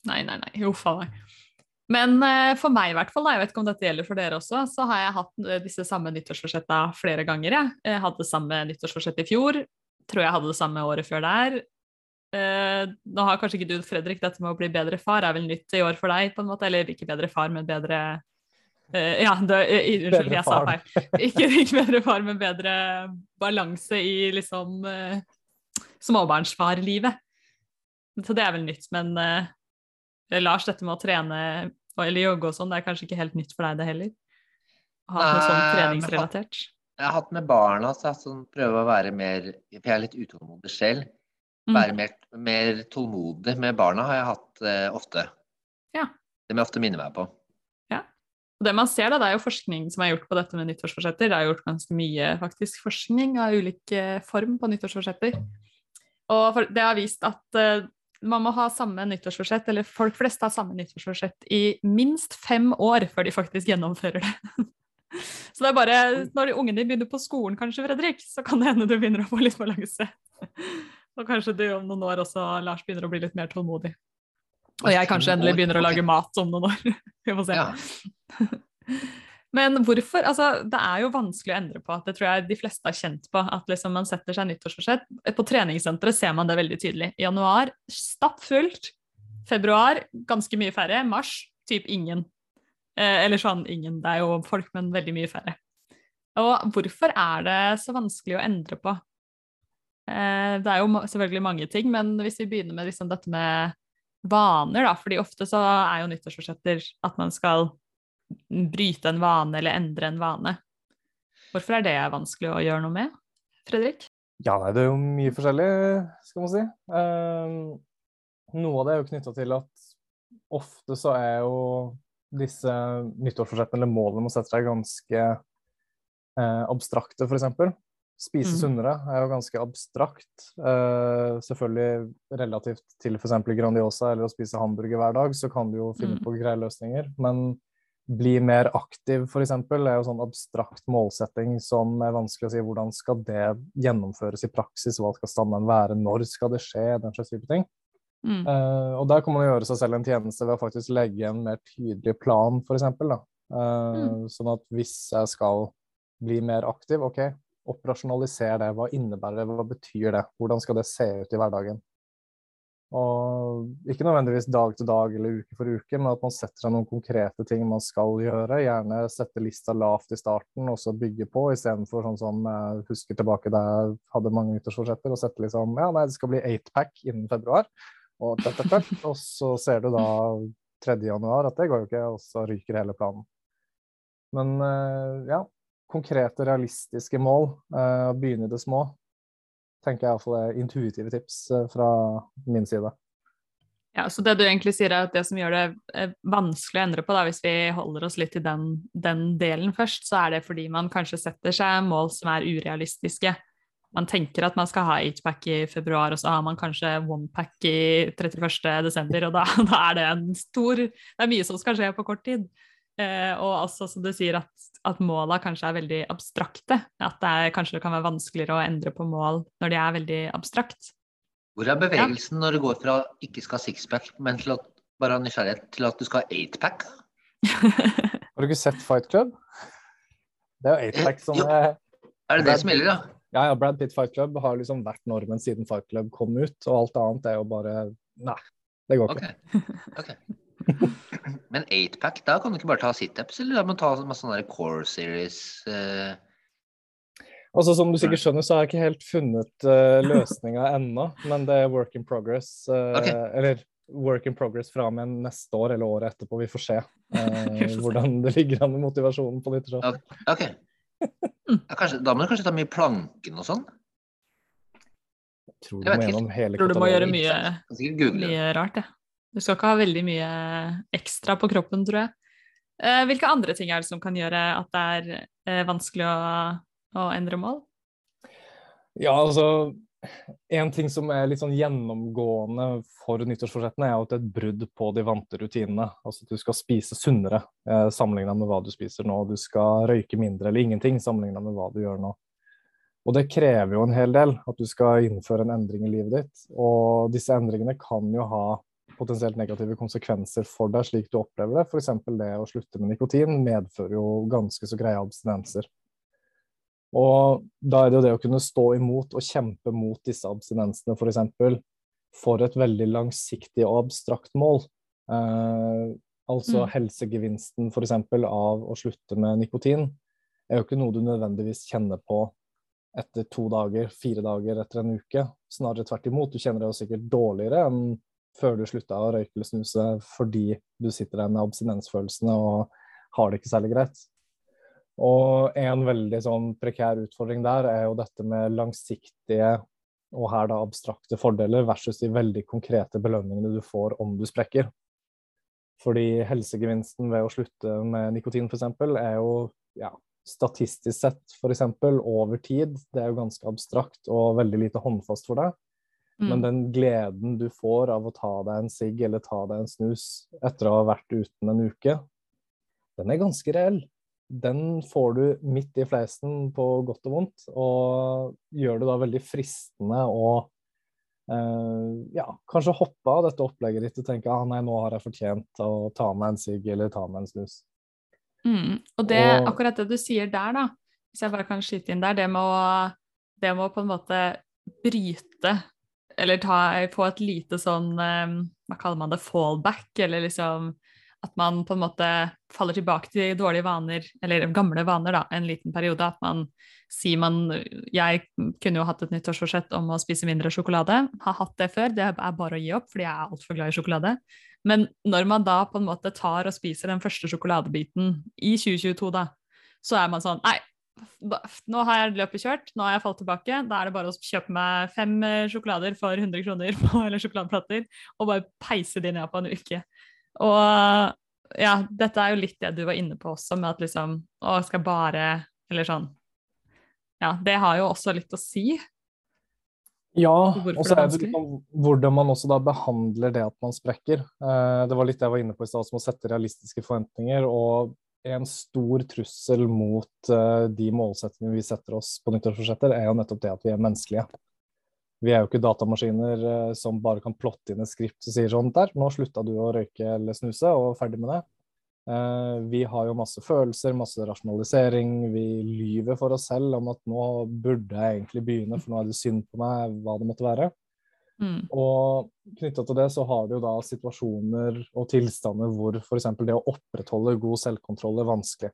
Nei, nei, nei. Uff a meg. Men eh, for meg i hvert fall, jeg vet ikke om dette gjelder for dere også, så har jeg hatt eh, disse samme nyttårsforsetta flere ganger. Jeg. jeg hadde samme nyttårsforsett i fjor. Tror jeg hadde det samme året før der. Eh, nå har kanskje ikke du, Fredrik, dette med å bli bedre far er vel nytt i år for deg, på en måte? Eller ikke bedre far, men bedre Ja, det, eh, unnskyld, jeg sa feil. Ikke, ikke bedre far, men bedre balanse i liksom uh, småbarnsfarlivet. Så det er vel nytt, men uh, Lars, dette med å trene eller jogge og sånn, det er kanskje ikke helt nytt for deg det heller? Å Ha noe sånn treningsrelatert? Jeg har hatt med barna så jeg sånn, prøver å være mer For jeg er litt utålmodig selv. Mm. Være mer, mer tålmodig med barna har jeg hatt uh, ofte. Ja. Det må jeg ofte minne meg på. Og det man ser da, det er jo forskning som er gjort på dette med nyttårsforsetter. Det er gjort ganske mye faktisk forskning av ulik eh, form på nyttårsforsetter. Og det har vist at uh, man må ha samme nyttårsforsett, eller folk flest har samme nyttårsforsett i minst fem år før de faktisk gjennomfører det. *laughs* Så det er bare når ungene begynner på skolen kanskje, Fredrik, så kan det hende du begynner å få litt balanse. *laughs* Og kanskje du om noen år også, Lars, begynner å bli litt mer tålmodig. Og jeg kanskje endelig begynner å lage mat om noen år. *laughs* Vi får se. Ja. Men hvorfor? Altså, det er jo vanskelig å endre på. Det tror jeg de fleste har kjent på. At liksom man setter seg nyttårsforsett. På treningssenteret ser man det veldig tydelig. I januar stappfullt. Februar ganske mye færre. Mars typ ingen. Eh, eller sånn ingen. Det er jo folk, men veldig mye færre. Og hvorfor er det så vanskelig å endre på? Eh, det er jo selvfølgelig mange ting, men hvis vi begynner med liksom dette med vaner, da, fordi ofte så er jo nyttårsforsetter at man skal bryte en vane eller endre en vane. Hvorfor er det vanskelig å gjøre noe med, Fredrik? Ja, nei, det er jo mye forskjellig, skal man si. Eh, noe av det er jo knytta til at ofte så er jo disse nyttårsforsettene eller målene man setter sette seg ganske eh, abstrakte, f.eks. Spise mm. sunnere er jo ganske abstrakt. Uh, selvfølgelig relativt til f.eks. Grandiosa eller å spise hamburger hver dag, så kan du jo finne Mm. på greie løsninger. Men bli mer aktiv, f.eks., er jo sånn abstrakt målsetting som er vanskelig å si hvordan skal det gjennomføres i praksis, hva skal standarden være, når skal det skje, den slags type ting. Mm. Uh, og der kan man gjøre seg selv en tjeneste ved å faktisk legge en mer tydelig plan, f.eks. Uh, Mm. Sånn at hvis jeg skal bli mer aktiv, OK, operasjonaliser det. Hva innebærer det, hva betyr det? Hvordan skal det se ut i hverdagen? Og ikke nødvendigvis dag til dag eller uke for uke, men at man setter seg noen konkrete ting man skal gjøre. Gjerne sette lista lavt i starten, og så bygge på, istedenfor sånn som jeg husker tilbake da jeg hadde mange nyttårsforsetter, og sette liksom Ja, nei, det skal bli eightpack innen februar. Og, tett, tett, tett. og så ser du da 3. januar at det går jo ikke, og så ryker hele planen. Men eh, ja, konkrete, realistiske mål. uh, begynne i det små. Tenker jeg iallfall er intuitive tips eh, fra min side. Ja, så det du egentlig sier er at det som gjør det eh, vanskelig å endre på, da, hvis vi holder oss litt i den, den delen først, så er det fordi man kanskje setter seg mål som er urealistiske. Man tenker at man skal ha 8-pack i februar, og så har man kanskje onepack i 31. desember, og da, *laughs* da er det en stor Det er mye som skal skje på kort tid. Eh, og også som du sier at, at måla kanskje er veldig abstrakte. At det er, kanskje det kan være vanskeligere å endre på mål når de er veldig abstrakt. Hvor er bevegelsen når du går fra ikke skal ha sixpack, men til at bare av nysgjerrighet til at du skal ha eightpack? *laughs* Har du ikke sett Fight Club? Det er jo eightpack som Jo. er Er det det som gjelder, da? Ja, ja, Brad Pitt Fight Club har liksom vært normen siden Fight Club kom ut, og alt annet er jo bare Nei, det går ikke. ikke. ok. *laughs* *laughs* Men 8-pack, da kan du ikke bare ta situps, eller da må du ta masse sånne der core series uh... Altså, Som du sikkert skjønner, så har jeg ikke helt funnet uh, løsninga *laughs* ennå, men det er work in progress. Uh, okay. Eller work in progress fra og med neste år eller året etterpå. Vi får se *laughs* eh, se. hvordan det ligger an med motivasjonen på nyttårsaften. Okay. Ja, kanskje, da må du kanskje ta mye planken og sånn? Jeg tror du Jeg må gjennom hele Tror du må gjøre mye, mye rart, ja. Du skal ikke ha veldig mye ekstra på kroppen, tror jeg. Eh, hvilke andre ting er det som kan gjøre at det er eh, vanskelig å, å endre mål? Ja, altså En ting som er litt sånn gjennomgående for nyttårsforsettene, er at det er et brudd på de vante rutinene. Altså at du skal spise sunnere eh, sammenligna med hva du spiser nå. Du skal røyke mindre eller ingenting sammenligna med hva du gjør nå. Og det krever jo en hel del at du skal innføre en endring i livet ditt. Og disse endringene kan jo ha potensielt negative konsekvenser for deg, slik du opplever det. F.eks. det å slutte med nikotin medfører jo ganske så greie abstinenser. Og da er det jo det å kunne stå imot og kjempe mot disse abstinensene, f.eks. For, eksempel, for et veldig langsiktig og abstrakt mål. Eh, altså Mm. helsegevinsten f.eks. av å slutte med nikotin er jo ikke noe du nødvendigvis kjenner på etter to dager, fire dager, etter en uke. Snarere tvert imot. Du kjenner deg jo sikkert dårligere enn før du slutta å røyke eller snuse fordi du sitter der med abstinensfølelsene og har det ikke særlig greit. Og en veldig sånn prekær utfordring der er jo dette med langsiktige og her da abstrakte fordeler versus de veldig konkrete belønningene du får om du sprekker. Fordi helsegevinsten ved å slutte med nikotin f.eks. er jo ja, statistisk sett f.eks. over tid. Det er jo ganske abstrakt og veldig lite håndfast for deg. Men Mm. den gleden du får av å ta deg en sigg eller ta deg en snus etter å ha vært uten en uke, den er ganske reell. Den får du midt i fleisen på godt og vondt, og gjør det da veldig fristende å eh, ja, kanskje hoppe av dette opplegget ditt og tenke ah, nei, nå har jeg fortjent å ta meg en sigg eller ta meg en snus. Mm. Og det, Og- akkurat det du sier der, da, hvis jeg bare kan skyte inn der, det med å, det med å på en måte bryte eller ta, få et lite sånn eh, Hva kaller man det? Fallback, eller liksom at man på en måte faller tilbake til dårlige vaner, eller gamle vaner, da, en liten periode. At man sier man Jeg kunne jo hatt et nyttårsforsett om å spise mindre sjokolade. Har hatt det før, det er bare å gi opp, fordi jeg er altfor glad i sjokolade. Men når man da på en måte tar og spiser den første sjokoladebiten i 2022, da, så er man sånn Nei, nå har jeg løpet kjørt, nå har jeg falt tilbake. Da er det bare å kjøpe meg fem eh, sjokolader for 100 kroner på, *laughs* eller sjokoladeplater, og bare peise de ned på en uke. Og ja, dette er jo litt det du var inne på også, med at liksom Å, skal bare Eller sånn. Ja, det har jo også litt å si. Ja, og så er det liksom hvordan man også da behandler det at man sprekker. Eh, det var litt det jeg var inne på i stad, som å sette realistiske forventninger. Og en stor trussel mot eh, de målsettingene vi setter oss på nyttårsforsetter, er jo nettopp det at vi er menneskelige. Vi er jo ikke datamaskiner eh, som bare kan plotte inn et skript og sier sånn der, nå slutta du å røyke eller snuse, og ferdig med det. Eh, vi har jo masse følelser, masse rasjonalisering. Vi lyver for oss selv om at nå burde jeg egentlig begynne, for nå er det synd på meg, hva det måtte være. Mm. Og knytta til det så har du da situasjoner og tilstander hvor f.eks. det å opprettholde god selvkontroll er vanskelig.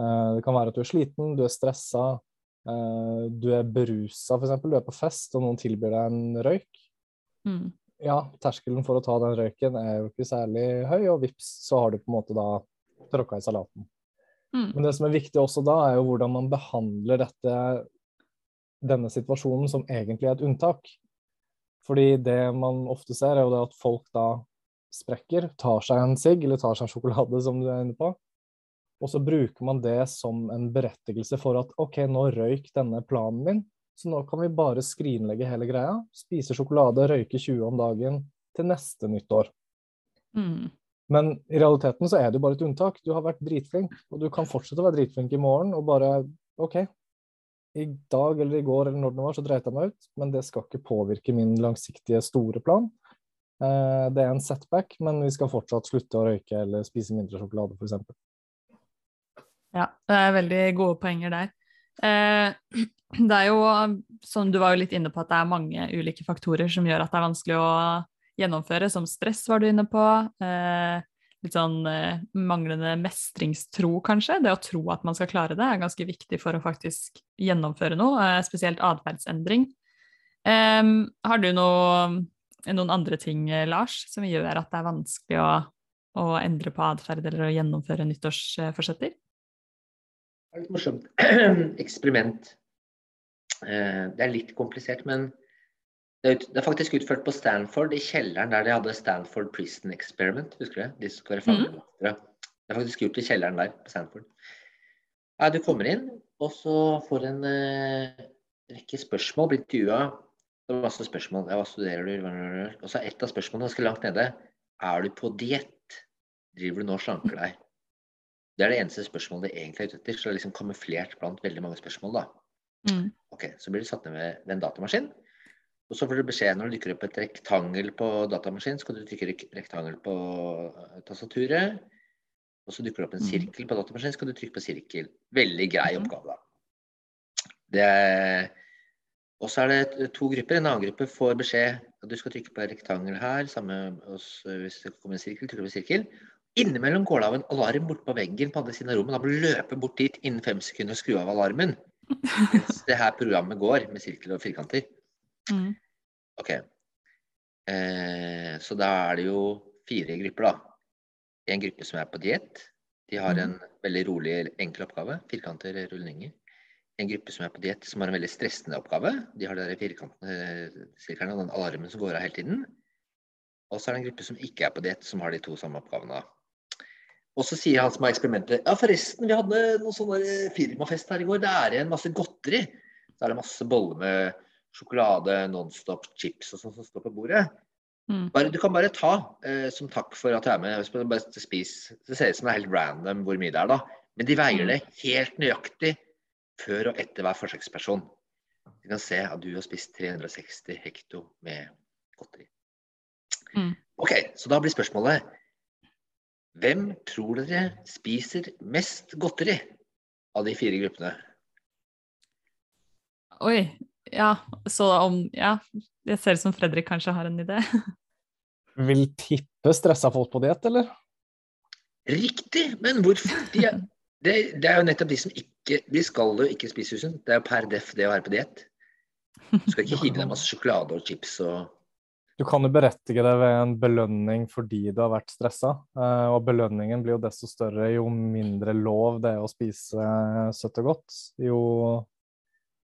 Eh, Det kan være at du er sliten, du er stressa, eh, du er berusa f.eks. Du er på fest og noen tilbyr deg en røyk. Mm. Ja, terskelen for å ta den røyken er jo ikke særlig høy, og vips, så har du på en måte da tråkka i salaten. Mm. Men det som er viktig også da, er jo hvordan man behandler dette, denne situasjonen som egentlig er et unntak. Fordi det man ofte ser, er jo det at folk da sprekker, tar seg en sigg eller tar seg en sjokolade, som du er inne på. Og så bruker man det som en berettigelse for at OK, nå røyk denne planen min, så nå kan vi bare skrinlegge hele greia. Spise sjokolade, røyke 20 om dagen til neste nyttår. Mm. Men i realiteten så er det jo bare et unntak. Du har vært dritflink, og du kan fortsette å være dritflink i morgen og bare OK, i dag eller i går eller når det var, så dreit jeg meg ut, men det skal ikke påvirke min langsiktige, store plan. Eh, det er en setback, men vi skal fortsatt slutte å røyke eller spise mindre sjokolade, f.eks. Ja, det er veldig gode poenger der. Eh, *clears throat* det er jo, som du var jo litt inne på, at det er mange ulike faktorer som gjør at det er vanskelig å gjennomføre, som stress var du inne på. Eh, litt sånn eh, manglende mestringstro, kanskje. Det å tro at man skal klare det, er ganske viktig for å faktisk gjennomføre noe, eh, spesielt atferdsendring. Eh, har du noe, noen andre ting, eh, Lars, som gjør at det er vanskelig å, å endre på atferd eller å gjennomføre nyttårsforsetter? Det er litt morsomt. *clears throat* Eksperiment. Eh, Det er litt komplisert, men det er, faktisk utført på Stanford, i kjelleren der de hadde Stanford Prison Experiment. Husker du det? De som skal være mm. Det er faktisk gjort i kjelleren der på Stanford. Ja, du kommer inn, og så får en eh, rekke spørsmål, blir intervjua. Det er masse spørsmål. Ja, hva studerer? Du? Og så er et av spørsmålene ganske langt nede. Er du på diett? Driver du nå og slanker deg? Det er det eneste spørsmålet de egentlig er ute etter. Så det er liksom kamuflert blant veldig mange spørsmål, da. Mm. Ok, Så blir du satt ned ved en datamaskin. Og så får du beskjed når du dykker opp et rektangel på datamaskinen, så kan du trykke rektangel på eh, tastaturet. Og så dukker det opp en Mhm. sirkel på datamaskinen, så kan du trykke på sirkel. Veldig grei Mhm. oppgave, da. Og så er det to grupper. En annen gruppe får beskjed at du skal trykke på rektangel her. Samme hos, hvis det kommer en sirkel, trykker du på sirkel. Innimellom går det av en alarm bort på veggen på andre siden av rommet. Da må du løpe bort dit innen fem sekunder og skru av alarmen. *laughs* Mens det her programmet går med sirkel og firkanter. Mm. Ok. Eh, så da er det jo fire grupper, da. En gruppe som er på diett. De har en veldig rolig, enkel oppgave. Firkanter, rullinger. En gruppe som er på diett, som har en veldig stressende oppgave. De har de der firkantene, sirklene og den alarmen som går av hele tiden. Og så er det en gruppe som ikke er på diett, som har de to samme oppgavene. Og så sier han som har eksperimentet Ja, forresten, vi hadde noen sånne firmafest her i går. Det er igjen masse godteri. Så er det masse boller med sjokolade, Nonstop, chips og sånn som står på bordet. Mm. Bare, du kan bare ta eh, som takk for at du er med. Bare spis. Det ser ut som det er helt random hvor mye det er, da. Men de veier det helt nøyaktig før og etter hver forsøksperson. Du kan se at du har spist 360 hekto med godteri. Mm. Ok, så da blir spørsmålet Hvem tror dere spiser mest godteri av de fire gruppene? Oi. Ja, så om Ja, det ser ut som Fredrik kanskje har en idé. *laughs* Vil tippe stressa folk på diett, eller? Riktig! Men hvorfor? De er, det, det er jo nettopp de som ikke De skal jo ikke spise usunt. Det er jo per def det å være på diett. Du skal ikke hive deg masse sjokolade og chips og Du kan jo berettige det ved en belønning fordi du har vært stressa. eh, Og belønningen blir jo desto større jo mindre lov det er å spise søtt og godt. Jo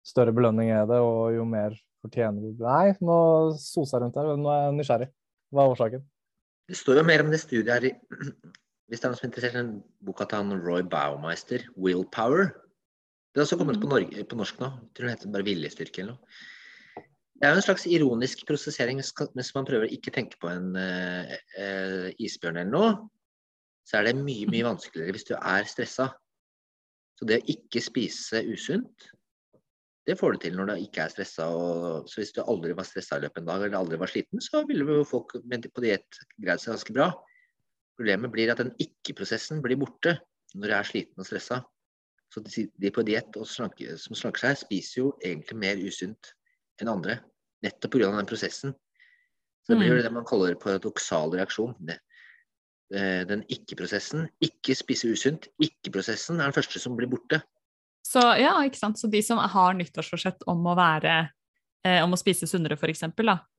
større belønning er det, og jo mer fortjener du Nei, nå soser jeg rundt her. Nå er jeg nysgjerrig. Hva er årsaken? Det står jo mer om det studiet her i *clears throat* Hvis det er noen som er interessert i den boka til han Roy Baumeister, 'Willpower'. Det er også kommet Mhm. på, Norge, på norsk nå. Jeg tror den heter bare 'Viljestyrke' eller noe. Det er jo en slags ironisk prosessering Hvis mens man prøver å ikke tenke på en uh, uh, isbjørn eller noe. Så er det mye, mye *laughs* vanskeligere hvis du er stressa. Så det å ikke spise usunt, det får du til når du ikke er stressa. Så hvis du aldri var stressa i løpet av en dag, eller aldri var sliten, så ville jo folk på diett greid seg ganske bra. Problemet blir at den ikke-prosessen blir borte når du er sliten og stressa. Så de, på diett slanke, som slanker seg, spiser jo egentlig mer usunt enn andre. Nettopp pga. den prosessen. Så det blir jo det man kaller paradoksal reaksjon. Eh, den ikke-prosessen. Ikke spise usunt. Ikke-prosessen er den første som blir borte. Så ja, ikke sant. Så de som har nyttårsforsett om å være eh, om å spise sunnere, f.eks.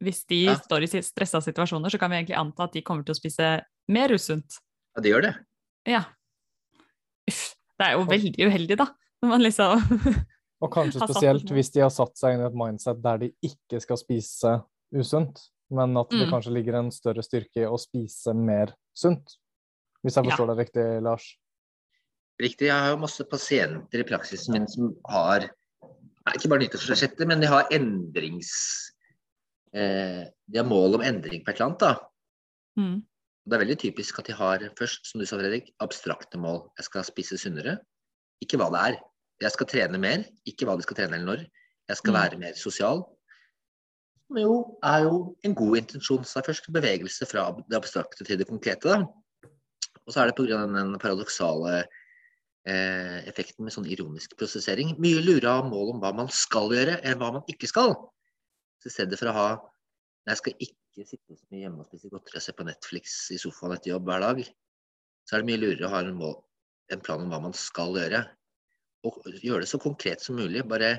Hvis de Ja. står i stressa situasjoner, så kan vi egentlig anta at de kommer til å spise mer usunt. Ja, de gjør det. Ja. Uff. Det er jo veldig uheldig, da. Når man liksom *laughs* Og kanskje spesielt hvis de har satt seg inn i et mindset der de ikke skal spise usunt, men at det Mm. kanskje ligger en større styrke i å spise mer sunt. Hvis jeg Ja. forstår deg riktig, Lars. Riktig. Jeg har jo masse pasienter i praksisen min som har ikke bare nyttårsforsettet, men de har endrings... Eh, de har mål om endring på et eller annet. da. mm. Det er veldig typisk at de har først, som du sa, Fredrik, abstrakte mål. Jeg skal spise sunnere. Ikke hva det er. Jeg skal trene mer. Ikke hva de skal trene eller når. Jeg skal Mm. være mer sosial. Som jo er jo en god intensjon. Så det er først bevegelse fra det abstrakte til det konkrete. da. Og så er det pga. den paradoksale eh, effekten med sånn ironisk prosessering. Mye lurer av mål om hva man skal gjøre, enn hva man ikke skal. Så i stedet for å ha Jeg skal ikke sitte så mye hjemme og spise godteri og se på Netflix i sofaen etter jobb hver dag. Så er det mye lurere å ha en, mål, en plan om hva man skal gjøre. Og gjøre det så konkret som mulig. Bare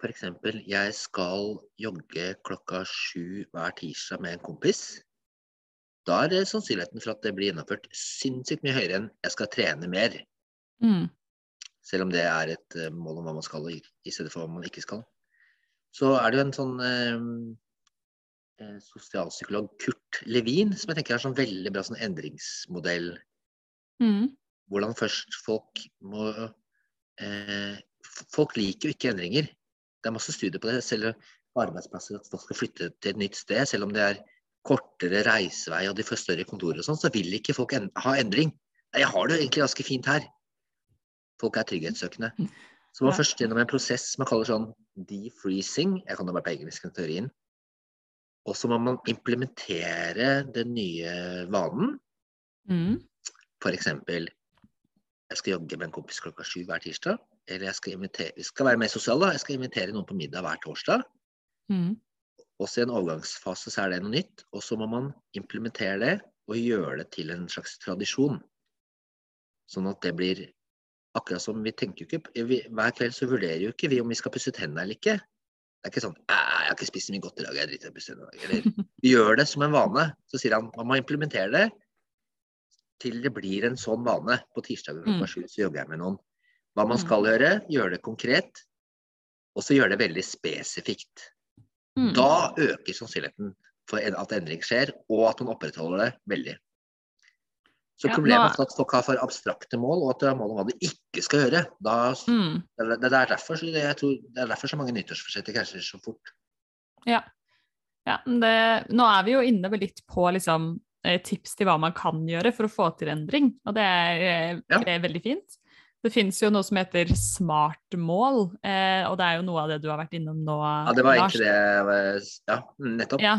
f.eks.: Jeg skal jogge klokka sju hver tirsdag med en kompis. Da er sannsynligheten for at det blir gjennomført sinnssykt mye høyere enn jeg skal trene mer. Mm. Selv om det er et eh, mål om hva man skal, i, stedet for hva man ikke skal. Så er det jo en sånn eh, eh, sosialpsykolog, Kurt Levin, som jeg tenker er sånn veldig bra sånn endringsmodell. Mm. Hvordan først folk må eh, Folk liker jo ikke endringer. Det er masse studier på det, selv på arbeidsplasser, at folk skal flytte til et nytt sted. Selv om det er kortere reisevei og de får større kontorer og sånn, så vil ikke folk en ha endring. Jeg har det egentlig ganske fint her. Folk er trygghetssøkende. Så man Ja. først gjennom en prosess man kaller sånn defreezing, jeg kan det bare på engelsk, teorien. Og så må man implementere den nye vanen. Mm. F.eks. jeg skal jogge med en kompis klokka sju hver tirsdag. Eller jeg skal, invitere, jeg skal være mer sosial, da. Jeg skal invitere noen på middag hver torsdag. Mm. Også i en overgangsfase så er det noe nytt. Og så må man implementere det og gjøre det til en slags tradisjon. Sånn at det blir akkurat som vi tenker jo ikke vi, Hver kveld så vurderer jo ikke vi om vi skal pusse tennene eller ikke. Det er ikke sånn 'Jeg har ikke spist så mye godt i dag, jeg driter i å pusse tennene i dag'. Eller vi gjør det som en vane. Så sier han man må implementere det til det blir en sånn vane. På tirsdager klokka Mm. sju så jogger jeg med noen. Hva man Mm. skal gjøre, gjøre det konkret. Og så gjøre det veldig spesifikt. Mm. Da øker sannsynligheten for at endring skjer, og at man opprettholder det veldig. Så Ja, problemet er at folk har for abstrakte mål, og at det er mål om hva de ikke skal gjøre. Da, Mm. det, det, er derfor, så jeg tror, det er derfor så mange nyttårsforsetter krasjer så fort. Ja. ja det, nå er vi jo inne litt på liksom, eh, tips til hva man kan gjøre for å få til endring, og det er, eh, Ja. det er veldig fint. Det finnes jo noe som heter smartmål, eh, og det er jo noe av det du har vært innom nå, Ja, det var Lars. egentlig det Ja, nettopp. Ja.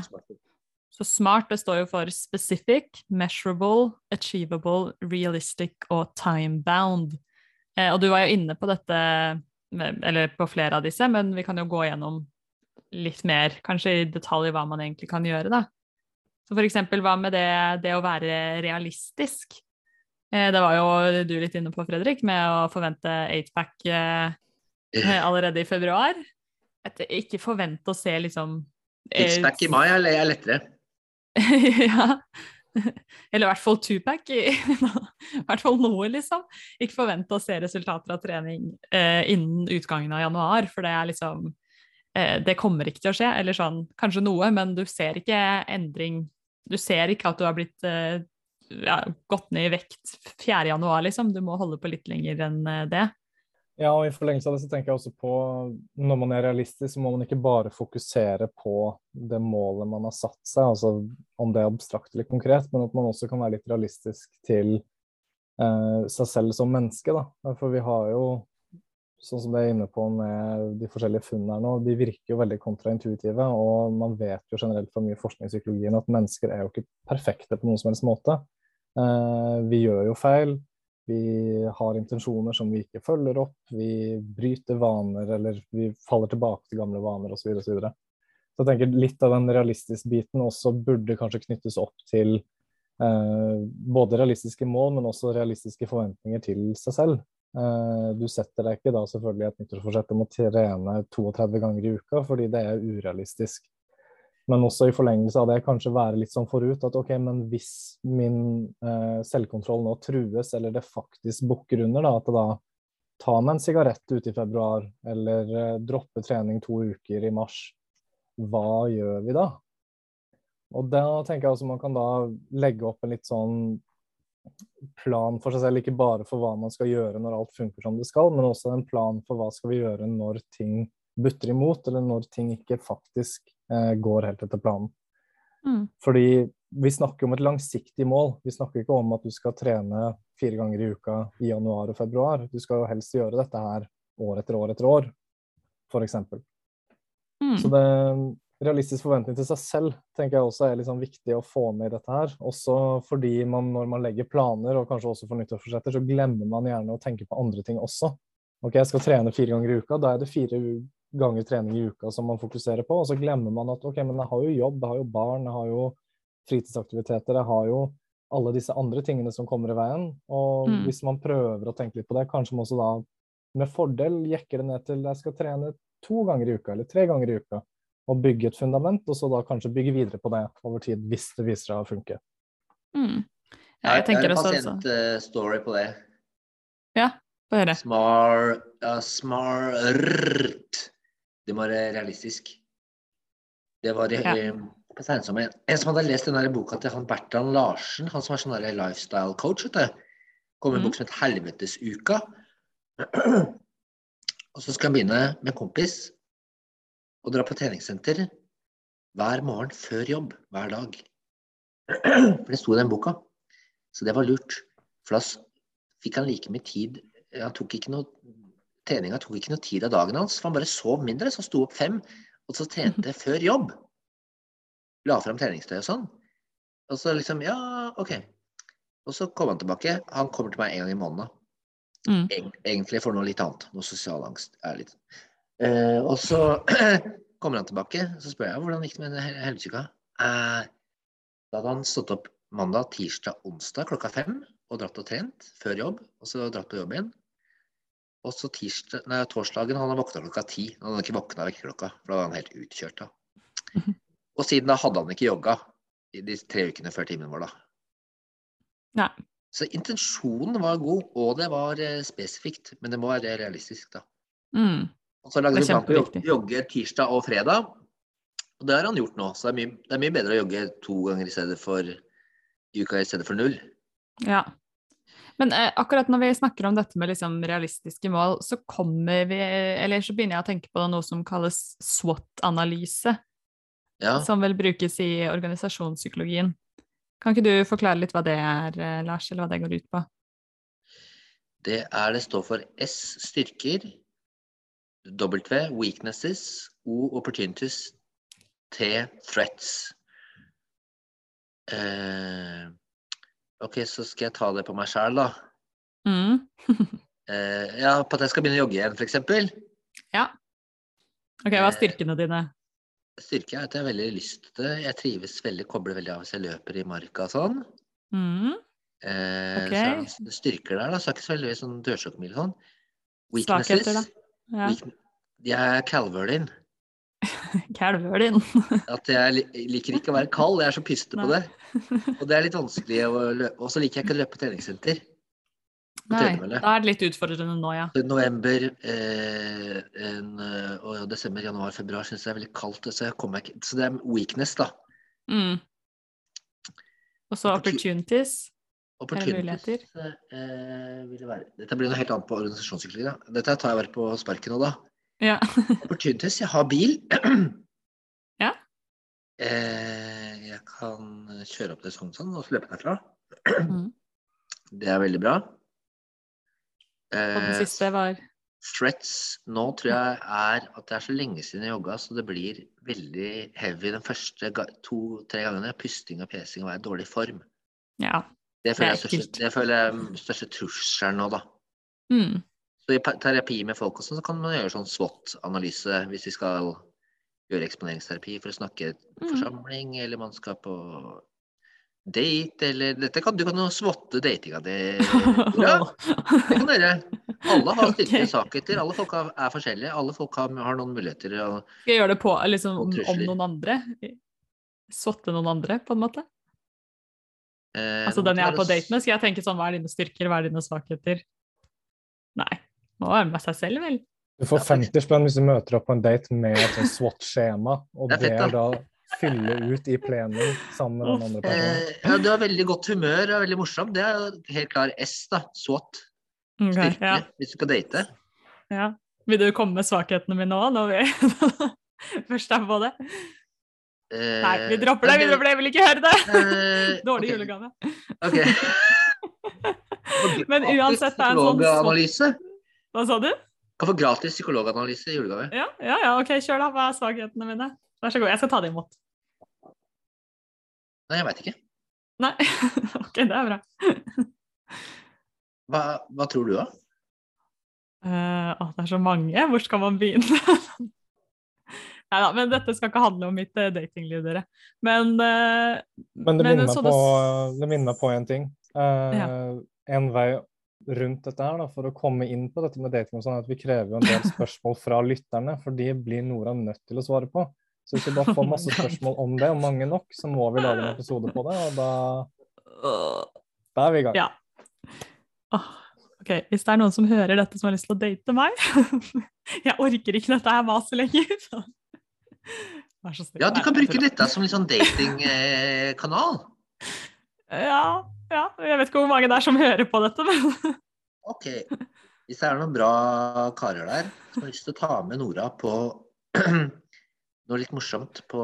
Så SMART det står jo for specific, measurable, achievable, realistic og time-bound. Eh, og du var jo inne på dette, eller på flere av disse, men vi kan jo gå gjennom litt mer, kanskje i detalj, hva man egentlig kan gjøre, da. Så for eksempel, hva med det, det å være realistisk? Eh, det var jo du litt inne på, Fredrik, med å forvente 8-pack eh, eh, allerede i februar. Ikke forvente å se liksom eh, Sixpack i mai er er lettere. *laughs* ja. Eller i hvert fall twopack. I, *laughs* I hvert fall noe, liksom. Ikke forvente å se resultater av trening eh, innen utgangen av januar, for det er liksom eh, Det kommer ikke til å skje. Eller sånn, kanskje noe, men du ser ikke endring Du ser ikke at du har blitt eh, ja, gått ned i vekt 4. januar, liksom. Du må holde på litt lenger enn eh, det. Ja, og i forlengelse av det så tenker jeg også på når man er realistisk, så må man ikke bare fokusere på det målet man har satt seg, altså om det er abstrakt eller konkret, men at man også kan være litt realistisk til eh, seg selv som menneske. da. For vi har jo, sånn som det er inne på med de forskjellige funnene her nå, de virker jo veldig kontraintuitive, og man vet jo generelt fra mye forskning i psykologien at mennesker er jo ikke perfekte på noen som helst måte. Eh, vi gjør jo feil vi har intensjoner som vi ikke følger opp, vi bryter vaner eller vi faller tilbake til gamle vaner osv. Så, videre, så, så jeg tenker litt av den realistiske biten også burde kanskje knyttes opp til eh, både realistiske mål, men også realistiske forventninger til seg selv. Eh, du setter deg ikke da selvfølgelig et nyttårsforsett om å trene 32 ganger i uka, fordi det er urealistisk. Men også i forlengelse av det kanskje være litt sånn forut at ok, men hvis min eh, selvkontroll nå trues, eller det faktisk bukker under, da, at da tar meg en sigarett ute i februar, eller eh, dropper trening to uker i mars, hva gjør vi da? Og da tenker jeg altså man kan da legge opp en litt sånn plan for seg selv, ikke bare for hva man skal gjøre når alt funker som det skal, men også en plan for hva skal vi gjøre når ting butter imot, eller når ting ikke faktisk eh, går helt etter planen. Mm. Fordi vi snakker om et langsiktig mål. Vi snakker ikke om at du skal trene fire ganger i uka i januar og februar. Du skal jo helst gjøre dette her år etter år etter år, f.eks. Mm. Så det realistisk forventning til seg selv tenker jeg også er liksom viktig å få med i dette her. Også fordi man, når man legger planer, og kanskje også for nyttårsforsetter, så glemmer man gjerne å tenke på andre ting også. Ok, jeg skal trene fire ganger i uka. Da er det fire ganger trening i uka som man fokuserer på. Og så glemmer man at ok, men jeg har jo jobb, jeg har jo barn, jeg har jo fritidsaktiviteter, jeg har jo alle disse andre tingene som kommer i veien. Og mm. hvis man prøver å tenke litt på det, kanskje man også da med fordel jekker det ned til jeg skal trene to ganger i uka eller tre ganger i uka. Og bygge et fundament, og så da kanskje bygge videre på det over tid, hvis det viser seg å funke. Mm. Ja, jeg tenker også Jeg har en pasientstory på det. Ja, få høre. Smart, uh, smart det var realistisk. Det var ja. Eh, en, en som hadde lest den der boka til han Bertrand Larsen, han som er sånn lifestyle coach. vet du. kom en mm. bok som het 'Helvetesuka'. *clears throat* Og så skal han begynne med en kompis og dra på treningssenter hver morgen før jobb hver dag. For det sto i den boka. Så det var lurt. For da fikk han like mye tid Han tok ikke noe treninga tok ikke noe tid av dagen hans, for han bare sov mindre. Så han sto opp fem, og så trente *laughs* før jobb. La fram treningstøy og sånn. Og så liksom Ja, OK. Og så kom han tilbake. Han kommer til meg en gang i måneden. Mm. Egentlig for noe litt annet. Noe sosial angst. Er litt. Eh, og så *clears throat* kommer han tilbake, så spør jeg hvordan gikk det med helveteuka. Eh, da hadde han stått opp mandag, tirsdag, onsdag klokka fem og dratt og trent før jobb. Og så dratt på jobb igjen. Og så tirsdag, nei, torsdagen han hadde våkna klokka ti. Han hadde ikke våkna vekkerklokka, for da var han helt utkjørt. da. *laughs* Og siden da hadde han ikke jogga i de tre ukene før timen vår, da. Nei. Så intensjonen var god, og det var eh, spesifikt. Men det må være realistisk, da. Mm. Så lagde vi plan på å jogge tirsdag og fredag. Og det har han gjort nå. Så det er mye, det er mye bedre å jogge to ganger i stedet for i uka i stedet for null. Ja. Men eh, akkurat når vi snakker om dette med liksom realistiske mål, så kommer vi Eller så begynner jeg å tenke på noe som kalles SWOT-analyse. Ja. Som vel brukes i organisasjonspsykologien. Kan ikke du forklare litt hva det er, eh, Lars, eller hva det går ut på? Det er det står for S styrker, W weaknesses, O opportunities, T threats. Eh, OK, så skal jeg ta det på meg sjæl, da. Mm. *laughs* eh, ja, på at jeg skal begynne å jogge igjen, f.eks. Ja. OK, hva er styrkene dine? Eh, styrke er at jeg har veldig lyst til det. Jeg trives veldig, kobler veldig av hvis jeg løper i marka og sånn. Mm. Eh, okay. Så det styrker der, da. Så er ikke så veldig sånn dørsjokkmil sånn. Weaknesses. Svakheter, da. Ja. Jeg er calverdin. *laughs* Kalvør *laughs* at jeg liker ikke å være kald. Jeg er så pyste på det. Og det er litt vanskelig å løpe. Og så liker jeg ikke å løpe på treningssenter. Nei, da er det litt utfordrende nå, ja. November, eh, en, og desember, januar, februar syns jeg er veldig kaldt. Så, jeg ikke, så det er weakness, da. Mm. Og så Opportu- opportunities. Opportunities eh, vil det være Dette blir noe helt annet på organisasjonssykling da. Dette tar jeg bare på sparket nå, da. Ja. *laughs* Opportunities. Jeg har bil. *clears throat* Ja. Eh, jeg kan kjøre opp til Sognsvann og løpe derfra. Mm. *clears throat* Det er veldig bra. Og den Eh, siste var Threats nå tror jeg er at det er så lenge siden jeg jogga, så det blir veldig heavy den første to-tre gangene. Pusting og pesing og være i dårlig form. Ja. Det føler Det jeg største, det føler jeg er største trusselen nå, da. Mm. Så i terapi med folk og sånn, så kan man gjøre sånn SWOT-analyse hvis vi skal gjøre eksponeringsterapi for å snakke Mm. forsamling, eller man skal på date, eller dette kan, Du kan jo svotte datinga di. *laughs* Ja, det kan dere. Alle har styrker *laughs* og Ok. svakheter. Alle folk er forskjellige. Alle folk har, har noen muligheter. Og, Skal jeg gjøre det på, liksom, om, om noen andre? Svotte noen andre, på en måte? Eh, Altså den jeg er på date med, skal jeg tenke sånn, hva er dine styrker, hva er dine svakheter? Nei. Må være med seg selv, vel? Du får 50 spenn hvis du møter opp på en date med et sånt SWAT-skjema, og Det er ber da fylle ut i plenum sammen med den andre personen. Eh, ja, du har veldig godt humør og er veldig morsom. Det er jo helt klar S, da. SWAT. Styrke, Styrke. ja, Hvis du skal date. ja. Vil du komme med svakhetene mine nå, når vi først er på det? Eh, Nei, vi dropper det, vi dropper det, jeg vil ikke høre det! *laughs* Dårlig okay. julegave. ok. *laughs* Men uansett, det er en sånn. Hva sa du? Kan få gratis psykologanalyse i julegave. Ja, ja, ja, ok, kjør da. Hva er svakhetene mine? Vær så god, jeg skal ta det imot. Nei, jeg veit ikke. Nei, *laughs* ok, det er bra. Hva, hva tror du, da? Uh, å, det er så mange. Hvor skal man begynne? Nei da, men dette skal ikke handle om mitt uh, datingliv, dere. Men, eh, Men det men minner meg på, det minner meg på en ting. Eh, Ja. En vei rundt dette her, da, for å komme inn på dette med dating, sånn, at vi krever jo en del *laughs* spørsmål fra lytterne, for de blir Nora nødt til å svare på. Så hvis vi bare får masse *laughs* spørsmål om det, og mange nok, så må vi lage en episode på det, og da, da er vi i gang. Ja. Oh, ok, Hvis det er noen som hører dette som har lyst til å date meg *laughs* Jeg orker ikke dette her maset lenger. så Vær så snill. Ja, du kan bruke dette som litt sånn datingkanal. *laughs* Ja, ja, jeg vet ikke hvor mange det er som hører på dette, men *laughs* Ok. Hvis det er noen bra karer der som har lyst til å ta med Nora på *clears throat* noe litt morsomt på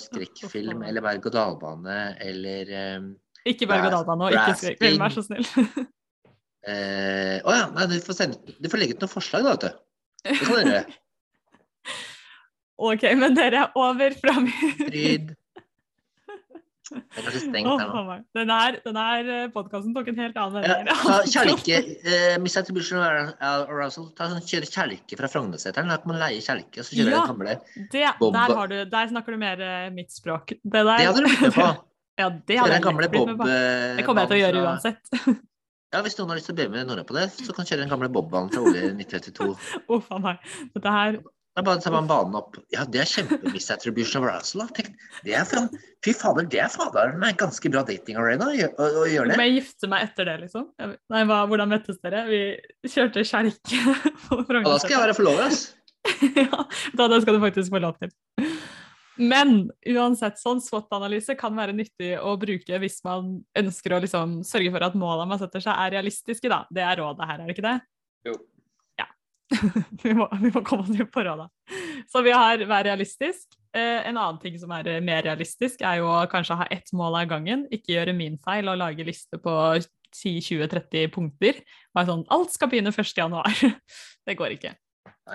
skrekkfilm *laughs* eller berg-og-dal-bane eller um, ikke berg-og-dal-bane og ikke skrekkfilm, vær så snill. Å uh, oh ja, nei, du får, sende, du får legge ut noen forslag, da, vet du. Det kan du gjøre. Ok, men dere, er over fra min Fryd. *laughs* Det er kanskje stengt her nå. Denne, meg. Den her, her podkasten tok en helt annen vending. Ja, kjelke eh, Miss Attribution Arousal. Ta sånn, kjøre kjelke fra Frognerseteren. Da kan man leie kjelke, så kjører Ja. den gamle. Det, Bob- der, har du, der snakker du mer eh, mitt språk. Det, der, Det hadde du blitt med på. *laughs* Ja, det hadde jeg gamle blitt med på. eh, Det kommer jeg til å gjøre uansett. Ja, Hvis noen har lyst til å bli med Nora på det, så kan du kjøre den gamle Bob-banen fra Ole 1932. *laughs* Uff a meg. Dette her Da bare tar man banen opp. Ja, det er kjempe-Miss Attribution of Arousal. da. Tenk, det er fy fader, det er fader meg ganske bra dating arena å å å gjøre Må det. jeg gifte meg etter det, liksom? Nei, hva, hvordan møttes dere? Vi kjørte kjelke *laughs* på Ja, da skal jeg være forlover, ass. *laughs* ja, da, det skal du faktisk få lov til. Men uansett, sånn SWOT-analyse kan være nyttig å bruke hvis man ønsker å liksom sørge for at målene man setter seg, er realistiske. Da. Det er rådet her, er det ikke det? Jo. *laughs* Vi, må, vi må komme oss inn på råda. Så vi har vær realistisk. Eh, en annen ting som er eh, mer realistisk, er jo å kanskje ha ett mål av gangen. Ikke gjøre min feil og lage liste på 10-20-30 punkter. Bare sånn, alt skal begynne 1. januar. *laughs* det går ikke.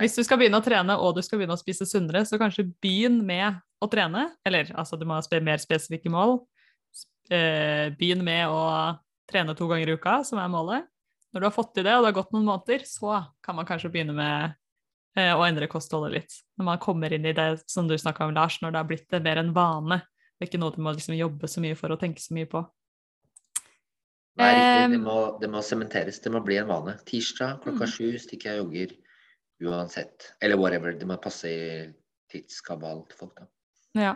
Hvis du skal begynne å trene og du skal begynne å spise sunnere, så kanskje begynn med å trene. Eller altså, du må ha mer spesifikke mål. Eh, begynn med å trene to ganger i uka, som er målet. Når du har fått til det, og det har gått noen måneder, så kan man kanskje begynne med eh, å endre kostholdet litt. Når man kommer inn i det som du snakka om, Lars, når det har blitt det mer en vane. Det er ikke noe du må liksom jobbe så mye for å tenke så mye på. Nei, Det må, det må sementeres. Det må bli en vane. Tirsdag klokka Mm. sju stikker jeg og jogger uansett. Eller whatever. Det må passe i tidskabalen til folk, da. Ja.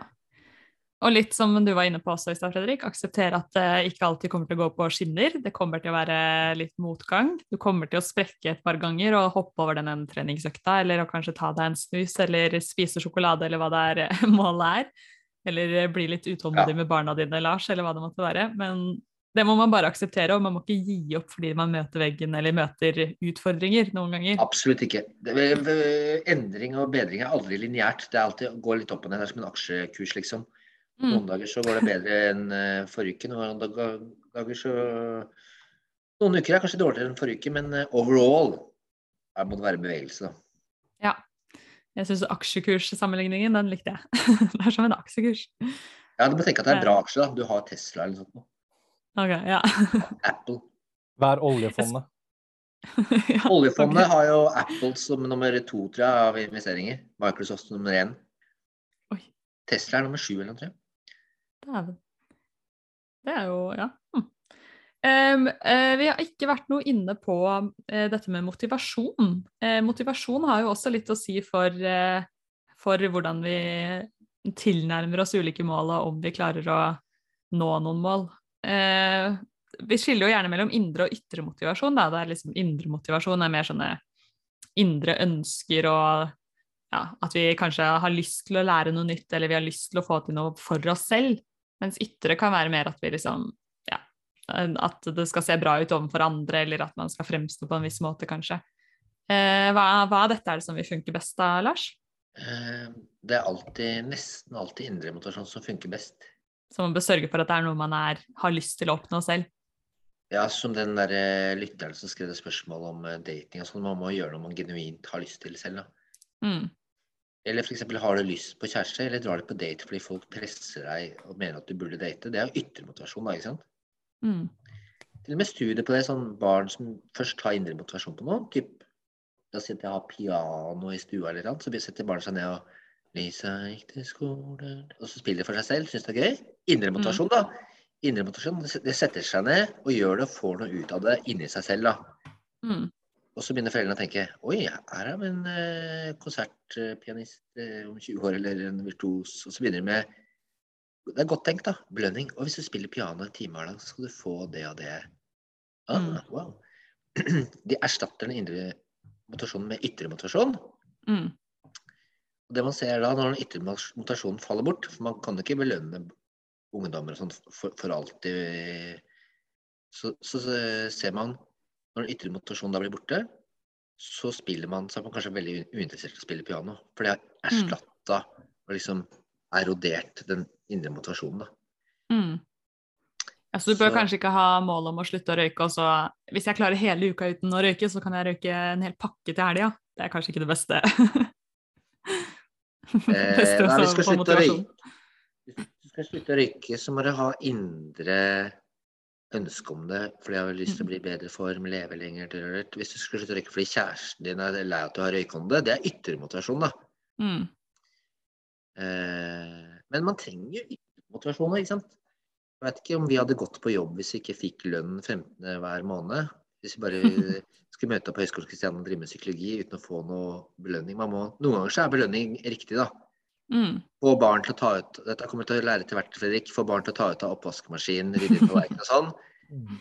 Og litt som du var inne på også i stad, Fredrik, akseptere at det ikke alltid kommer til å gå på skinner. Det kommer til å være litt motgang. Du kommer til å sprekke et par ganger og hoppe over den ene treningsøkta, eller å kanskje ta deg en snus eller spise sjokolade, eller hva det er *laughs* målet er. Eller bli litt utålmodig med barna dine, Lars, eller hva det måtte være. Men det må man bare akseptere, og man må ikke gi opp fordi man møter veggen eller møter utfordringer noen ganger. Absolutt ikke. Endring og bedring er aldri lineært. Det er alltid går litt opp og ned. Det er som en aksjekurs, liksom. Mm. Noen dager så går det bedre enn eh, forrige uke. Noen dager så Noen uker er kanskje dårligere enn forrige uke, men eh, overall her må det være bevegelse, da. Ja. Jeg syns aksjekurssammenligningen, den likte jeg. *laughs* det er som en aksjekurs. Ja, du må tenke at det er bra aksje, da. Du har Tesla eller noe sånt. Ok, ja. *laughs* Apple. Hver oljefondet. *laughs* ja. Oljefondet okay. har jo Apple som nummer to, tror jeg, av investeringer. Microsoft som nummer én. Oi. Tesla er nummer sju eller noe, tror jeg. Dæven. Det er jo Ja. Em, eh, vi har ikke vært noe inne på uh, dette med motivasjon. Uh, motivasjon har jo også litt å si for, for hvordan vi tilnærmer oss ulike mål, og om vi klarer å nå noen mål. Vi skiller jo gjerne mellom indre og ytre motivasjon. Da. Det er liksom indre motivasjon er mer sånne indre ønsker og ja, at vi kanskje har lyst til å lære noe nytt, eller vi har lyst til å få til noe for oss selv. Mens ytre kan være mer at vi liksom ja, at det skal se bra ut overfor andre, eller at man skal fremstå på en viss måte, kanskje. Eh, hva, hva av dette er det som vil funke best da, Lars? Eh, Det er alltid, nesten alltid indre motivasjon som funker best. Så man bør sørge for at det er noe man er, har lyst til å oppnå selv. Ja, som den der eh, lytteren som skrev det spørsmålet om eh, dating og sånn. Man må gjøre noe man genuint har lyst til selv, da. Mm. Eller f.eks. har du lyst på kjæreste, eller drar du på date fordi folk presser deg og mener at du burde date. Det er jo yttermotivasjon da, ikke sant. Mm. Til og med studier på det, sånn barn som først har indre motivasjon på noe. Typ, la oss si at jeg har piano i stua eller noe, så setter barnet seg ned og Lisa gikk til skolen Og så spiller de for seg selv, syns det er gøy. Indre motivasjon, da. Indre motivasjon, det det setter seg ned og gjør det og får noe ut av det inni seg selv, da. Mm. Og så begynner foreldrene å tenke Oi, her er vi en eh, konsertpianist eh, om 20 år, eller en virtuos. Og så begynner de med Det er godt tenkt, da. Belønning. Og hvis du spiller piano en time hver dag, så skal du få det og det. Ah, Mm. wow. *clears throat* De erstatter den indre motivasjonen med ytre motivasjon. Mm. Og det man ser da, når den ytre motivasjonen faller bort For man kan ikke belønne ungdommer og sånt for, for alltid. Så, så, så ser man når den ytre motivasjonen da blir borte, så spiller man, så er man kanskje veldig uinteressert i å spille piano. For det har erstatta og liksom erodert den indre motivasjonen. da. Mm. Ja, så du bør Så- kanskje ikke ha mål om å slutte å røyke, og så hvis jeg klarer hele uka uten å røyke, så kan jeg røyke en hel pakke til helga. Det er kanskje ikke det beste. *laughs* Eh, nei, vi å skal slutte å røyke. Hvis du skal slutte å røyke, så må du ha indre ønske om det fordi jeg har lyst til å bli i bedre form, leve lenger. Hvis du skulle slutte å røyke fordi kjæresten din er lei av at du har røykeånde, det er ytre motivasjon, da. Mm. Eh, men man trenger jo ytre motivasjon, ikke sant. Jeg vet ikke om vi hadde gått på jobb hvis vi ikke fikk lønn 15. hver måned. Hvis vi bare *laughs* skulle møte opp på Høgskolen Kristiania og drive med psykologi uten å få noe belønning. Man må, noen ganger så er belønning riktig, da. Mm. Få barn til å ta ut Dette kommer til å lære til hvert, Fredrik. Få barn til å ta ut av oppvaskmaskinen, rydde ut tallerkenen og sånn.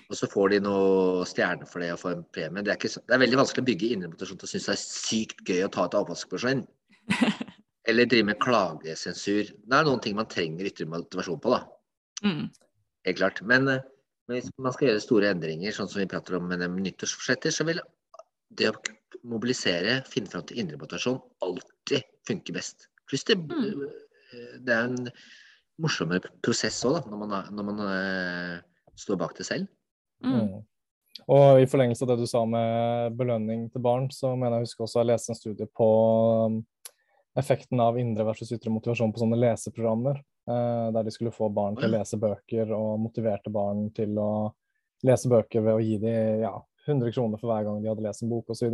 Og så får de noe stjerner for det og får en premie. Det er, ikke så, det er veldig vanskelig å bygge indre til å synes det er sykt gøy å ta ut av oppvaskmaskinen. *laughs* Eller drive med klagesensur. Det er noen ting man trenger ytre motivasjon på, da. Mm. Helt klart. Men, eh, men hvis man skal gjøre store endringer, sånn som vi prater om med nyttårsforsetter, så vil det å mobilisere, finne fram til indre motivasjon, alltid funke best. Pluss det, Mm. det er en morsommere prosess òg, når man, når man uh, står bak det selv. Mm. Mm. Og i forlengelse av det du sa med belønning til barn, så mener jeg husker også jeg leste en studie på um, effekten av indre versus ytre motivasjon på sånne leseprogrammer. eh, der de skulle få barn til å lese bøker, og motiverte barn til å lese bøker ved å gi dem ja, 100 kroner for hver gang de hadde lest en bok osv.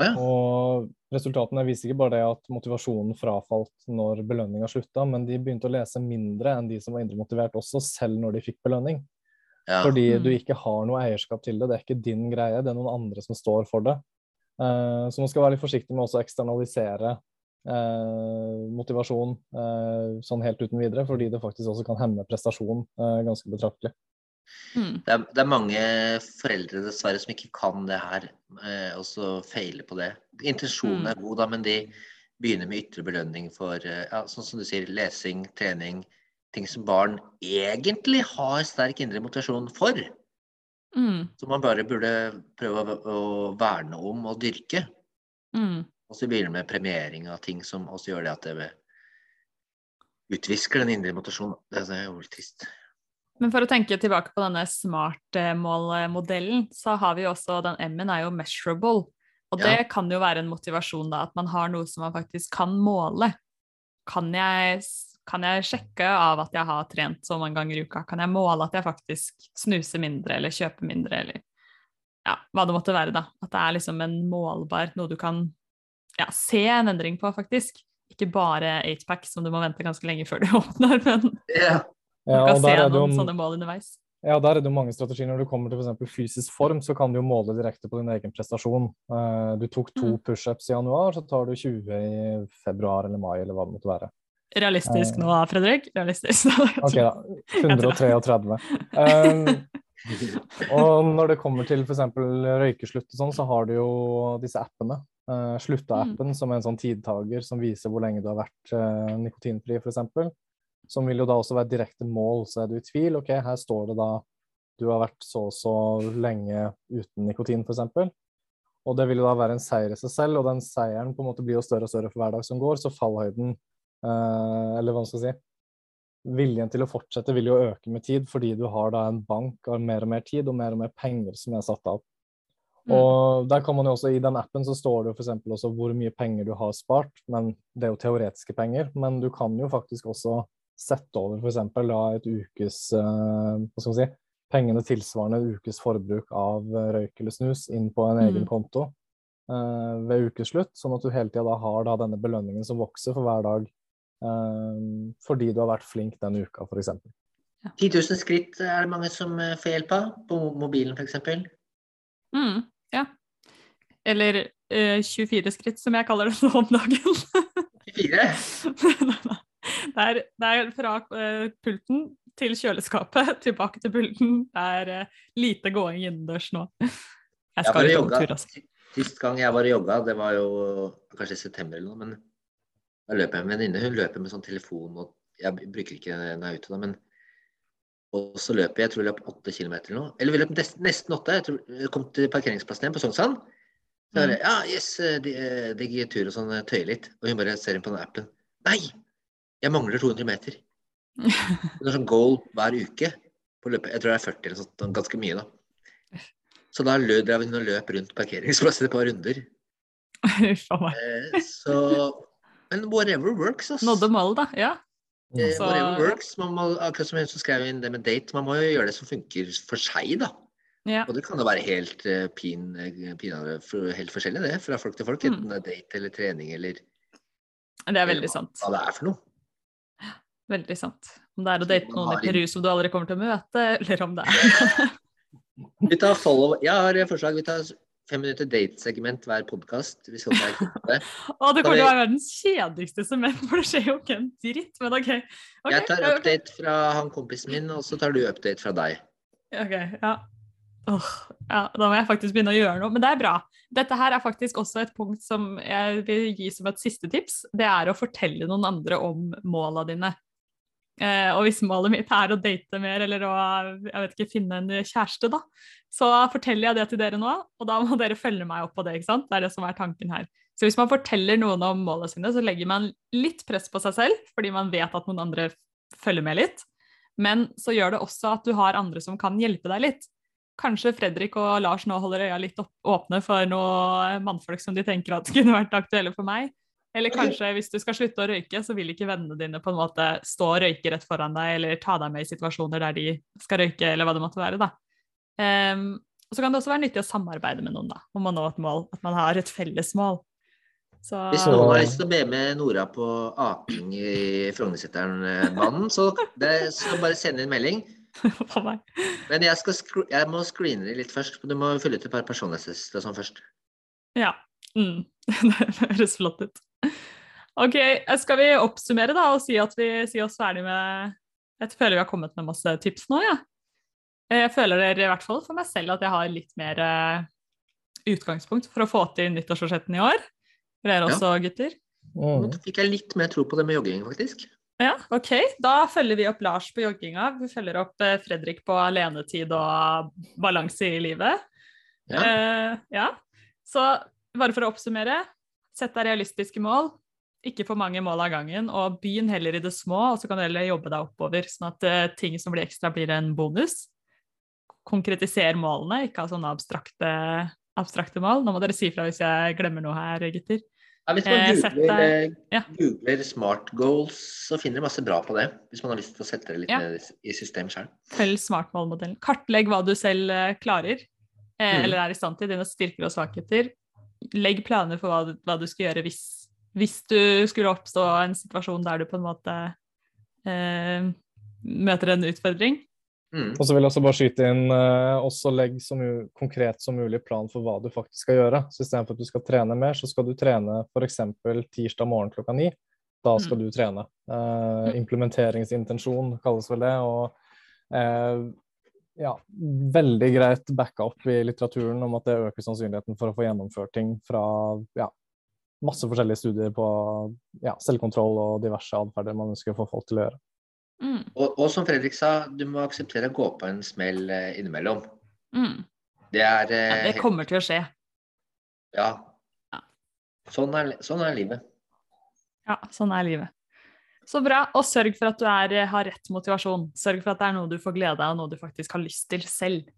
Å ja. Og resultatene viser ikke bare det at motivasjonen frafalt når belønninga slutta, men de begynte å lese mindre enn de som var indre motivert også, selv når de fikk belønning. Ja. Fordi Mm. du ikke har noe eierskap til det. Det er ikke din greie, det er noen andre som står for det. Uh, så man skal være litt forsiktig med også å eksternalisere uh, motivasjon uh, sånn helt uten videre, fordi det faktisk også kan hemme prestasjon ganske betraktelig. Mm. Det, er, det er mange foreldre dessverre som ikke kan det her, eh, og så feiler på det. Intensjonen Mm. er god, da, men de begynner med ytre belønning for eh, ja, sånn som du sier, lesing, trening, ting som barn egentlig har sterk indre motivasjon for. Mm, Som man bare burde prøve å, å verne om og dyrke. mm. Og så begynner med premiering av ting som også gjør det at det utvisker den indre motivasjonen. Det er jo trist. Men for å tenke tilbake på denne smart-mål-modellen, så har vi jo også den M-en er jo measurable. Og Ja. det kan jo være en motivasjon, da, at man har noe som man faktisk kan måle. Kan jeg, kan jeg sjekke av at jeg har trent så mange ganger i uka? Kan jeg måle at jeg faktisk snuser mindre, eller kjøper mindre, eller ja, hva det måtte være, da. At det er liksom en målbar, noe du kan ja, se en endring på, faktisk. Ikke bare 8pack, som du må vente ganske lenge før du *laughs* åpner, men Ja. du kan og se noen sånne mål underveis. Ja, der er det jo mange strategier. Når du kommer til f.eks. fysisk form, så kan du jo måle direkte på din egen prestasjon. Eh, Du tok to Mm. pushups i januar, så tar du 20 i februar eller mai, eller hva det måtte være. Realistisk Eh. nå, Fredrik? Realistisk. *laughs* Ok, da. 133. Um, og når det kommer til f.eks. røykeslutt og sånn, så har du jo disse appene. Uh, Slutta-appen, som er en sånn tidtager som viser hvor lenge du har vært uh, nikotinfri, f.eks. Som vil jo da også være direkte mål. Så er du i tvil, OK, her står det da du har vært så og så lenge uten nikotin, f.eks. Og det vil jo da være en seier i seg selv, og den seieren på en måte blir jo større og større for hver dag som går, så fallhøyden, eh, eller hva man skal si viljen til å fortsette vil jo øke med tid, fordi du har da en bank av mer og mer tid og mer og mer penger som er satt av. Mm. Og der kan man jo også, I den appen så står det jo f.eks. også hvor mye penger du har spart, men det er jo teoretiske penger. Men du kan jo faktisk også sette over f.eks. et ukes eh, hva skal man si, pengene tilsvarende en ukes forbruk av eh, røyk eller snus inn på en egen Mm. konto eh, ved ukeslutt, sånn at du hele tida har da denne belønningen som vokser for hver dag eh, fordi du har vært flink den uka, f.eks. 10 000 skritt er det mange som eh, får hjelp av, på mobilen f.eks. Mm, ja. Eller eh, 24 skritt, som jeg kaller det nå om dagen. 24. *laughs* det, er, det er fra uh, pulten til kjøleskapet, *laughs* tilbake til pulten. Det er uh, lite gåing innendørs nå. Jeg Jeg skal jeg ut på tur, altså. Sist gang jeg var og jogga, det var jo kanskje i september eller noe, men da løp jeg med en venninne. Hun løper med sånn telefon, og jeg bruker ikke den er ute da, men og så løp jeg, jeg tror jeg løp åtte kilometer eller noe. Eller vi løp nesten, åtte. Jeg tror jeg kom til parkeringsplassen igjen på Sognsvann. Så er ja, yes, det de gir tur og sånn, tøye litt. Og hun bare ser inn på den appen. Nei, jeg mangler 200 meter. *laughs* Det er sånn goal hver uke. På løpet. Jeg tror det er 40 eller sånt, ganske mye da. Så da løp hun og løp rundt parkeringsplassen et par runder. Eh, så Men whatever works, ass. Nådde målet, da. Ja. Eh, Så- whatever works. Man må, akkurat som hun som skrev inn det med date, man må jo gjøre det som funker for seg, da. ja. Og det kan jo være helt uh, pin, eh, pinadø helt forskjellig, det, fra folk til folk. Mm. Enten det er date eller trening eller Det er veldig sant. hva det er for noe. Veldig sant. Om det er å date noen i Peru som du aldri kommer til å møte, eller om det er *laughs* Vi tar follow Jeg har et forslag. Vi tar fem minutter datesegment hver podkast. *laughs* Å, det kommer til å være verdens kjedeligste segment, for det skjer jo ikke en dritt. Men OK. Jeg tar update fra han kompisen min, og så tar du update fra deg. Ok, ja. Åh, ja. Da må jeg faktisk begynne å gjøre noe. Men det er bra. Dette her er faktisk også et punkt som jeg vil gi som et siste tips. Det er å fortelle noen andre om måla dine. Eh, og hvis målet mitt er å date mer eller å jeg vet ikke, finne en kjæreste, da, så forteller jeg det til dere nå, og da må dere følge meg opp på det. ikke sant? Det er det som er tanken her. Så hvis man forteller noen om målene sine, så legger man litt press på seg selv, fordi man vet at noen andre følger med litt. Men så gjør det også at du har andre som kan hjelpe deg litt. Kanskje Fredrik og Lars nå holder øya litt åpne for noen mannfolk som de tenker at *laughs* kunne vært aktuelle for meg. Eller kanskje hvis du skal slutte å røyke, så vil ikke vennene dine på en måte stå og røyke rett foran deg, eller ta deg med i situasjoner der de skal røyke, eller hva det måtte være. da. Um, og så kan det også være nyttig å samarbeide med noen da, om å nå et mål, at man har et felles mål. Så, Hvis noen har lyst til å be med Nora på aking i Frognerseteren-banen, så, det- så bare send inn melding. *laughs* Men jeg, skal jeg må screene det litt først. Du må fylle ut et par personlighetstester og sånn først. Ja. Mm. *laughs* Det høres flott ut. Ok, skal vi oppsummere da og si at vi sier oss ferdig med Jeg føler vi har kommet med masse tips nå, ja. Jeg føler dere, i hvert fall for meg selv, at jeg har litt mer eh, utgangspunkt for å få til nyttårsforsetten i år. For Dere Ja. også, gutter. Nå Mm. fikk jeg litt mer tro på det med jogging, faktisk. Ja, ok. Da følger vi opp Lars på jogginga. Vi følger opp eh, Fredrik på alenetid og balanse i livet. Ja. Eh, ja. Så bare for å oppsummere, sett deg realistiske mål. Ikke for mange mål av gangen, og begynn heller i det små, og så kan du heller jobbe deg oppover, sånn at uh, ting som blir ekstra, blir en bonus. Konkretiser målene, ikke ha sånne abstrakte, abstrakte mål. Nå må dere si fra hvis jeg glemmer noe her, gutter. Ja, hvis man Eh, googler, deg- eh, ja. googler smart goals, så finner du masse bra på det. Hvis man har lyst til å sette det litt Ja. ned i system selv. Følg smartmålmodellen. Kartlegg hva du selv klarer, eh, Mm. eller er i stand til, dine styrker og svakheter. Legg planer for hva du, hva du skal gjøre hvis, hvis du skulle oppstå en situasjon der du på en måte eh, møter en utfordring. Mm. Og så vil jeg også bare skyte inn eh, også legg så konkret som mulig plan for hva du faktisk skal gjøre. Så istedenfor at du skal trene mer, så skal du trene f.eks. tirsdag morgen klokka ni. Da skal du trene. Eh, implementeringsintensjon kalles vel det. Og eh, ja, veldig greit backa opp i litteraturen om at det øker sannsynligheten for å få gjennomført ting fra ja, masse forskjellige studier på ja, selvkontroll og diverse atferder man ønsker å få folk til å gjøre. Mm, Og, og som Fredrik sa, du må akseptere å gå på en smell eh, innimellom. mm. Det er Ja, eh, det kommer til å skje. Ja. Ja. Sånn er, sånn er livet. Ja, sånn er livet. Så bra. Og sørg for at du er, eh, har rett motivasjon. Sørg for at det er noe du får glede av, og noe du faktisk har lyst til selv.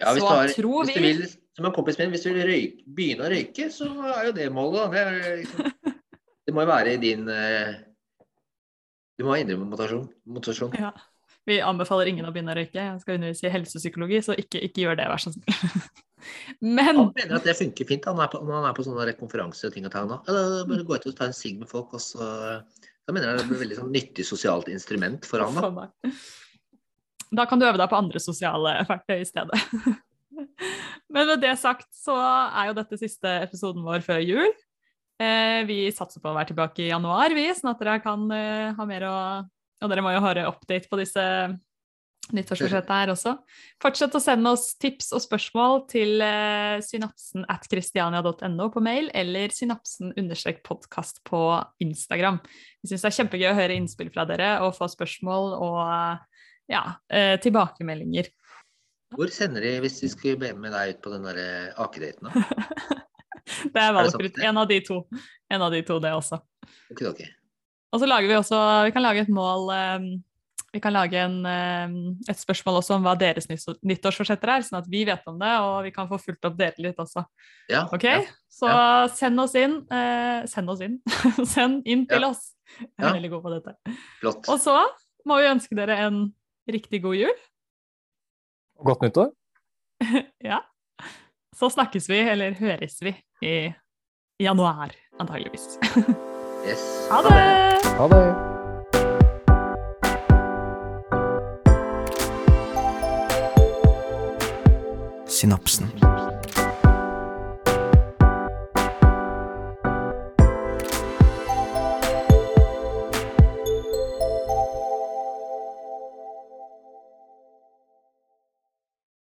Ja, hvis Så du har, tror hvis du vi- vil, som en kompis min, hvis du vil røyke, begynne å røyke, så er jo det målet. da. Det, liksom, *laughs* det må jo være i din uh, Du må ha indre motivasjon. motivasjon. Ja. Vi anbefaler ingen å begynne å røyke. Jeg skal undervise i helsepsykologi, så ikke, ikke gjør det, vær så snill. *laughs* Men Han mener at det funker fint han er på, når han er på sånne konferanser og ting og tang. nå. Bare gå ut og ta en sigg med folk, og så Da mener jeg det blir et veldig sånn nyttig sosialt instrument for han. da. Da kan du øve deg på andre sosiale verktøy i stedet. *laughs* Men med det sagt så er jo dette siste episoden vår før jul. Eh, vi satser på å være tilbake i januar, vi, sånn at dere kan eh, ha mer å Og dere må jo høre update på disse nyttårsforsettene her også. Fortsett å sende oss tips og spørsmål til eh, synapsen at christiania.no på mail, eller synapsen-podkast på Instagram. Vi syns det er kjempegøy å høre innspill fra dere og få spørsmål og ja, eh, tilbakemeldinger. Hvor sender de hvis de skulle be med deg ut på den der eh, akedaten? da? *laughs* Det er valgfritt. En av de to. En av de to, det også. Ok, ok. Og så lager vi også Vi kan lage et mål eh, Vi kan lage en, eh, et spørsmål også om hva deres nyttårsforsetter er, sånn at vi vet om det, og vi kan få fulgt opp dere litt også. Ja, OK? ja. Så send oss inn. eh, send oss inn. *laughs* send inn til Ja. oss. Jeg er Ja. veldig god på dette. Flott. Og så må vi ønske dere en riktig god jul. Og Godt nyttår. *laughs* Ja. Så snakkes vi, eller høres vi, i januar, antageligvis. *laughs* Yes. Ha det! Ha det. Synapsen.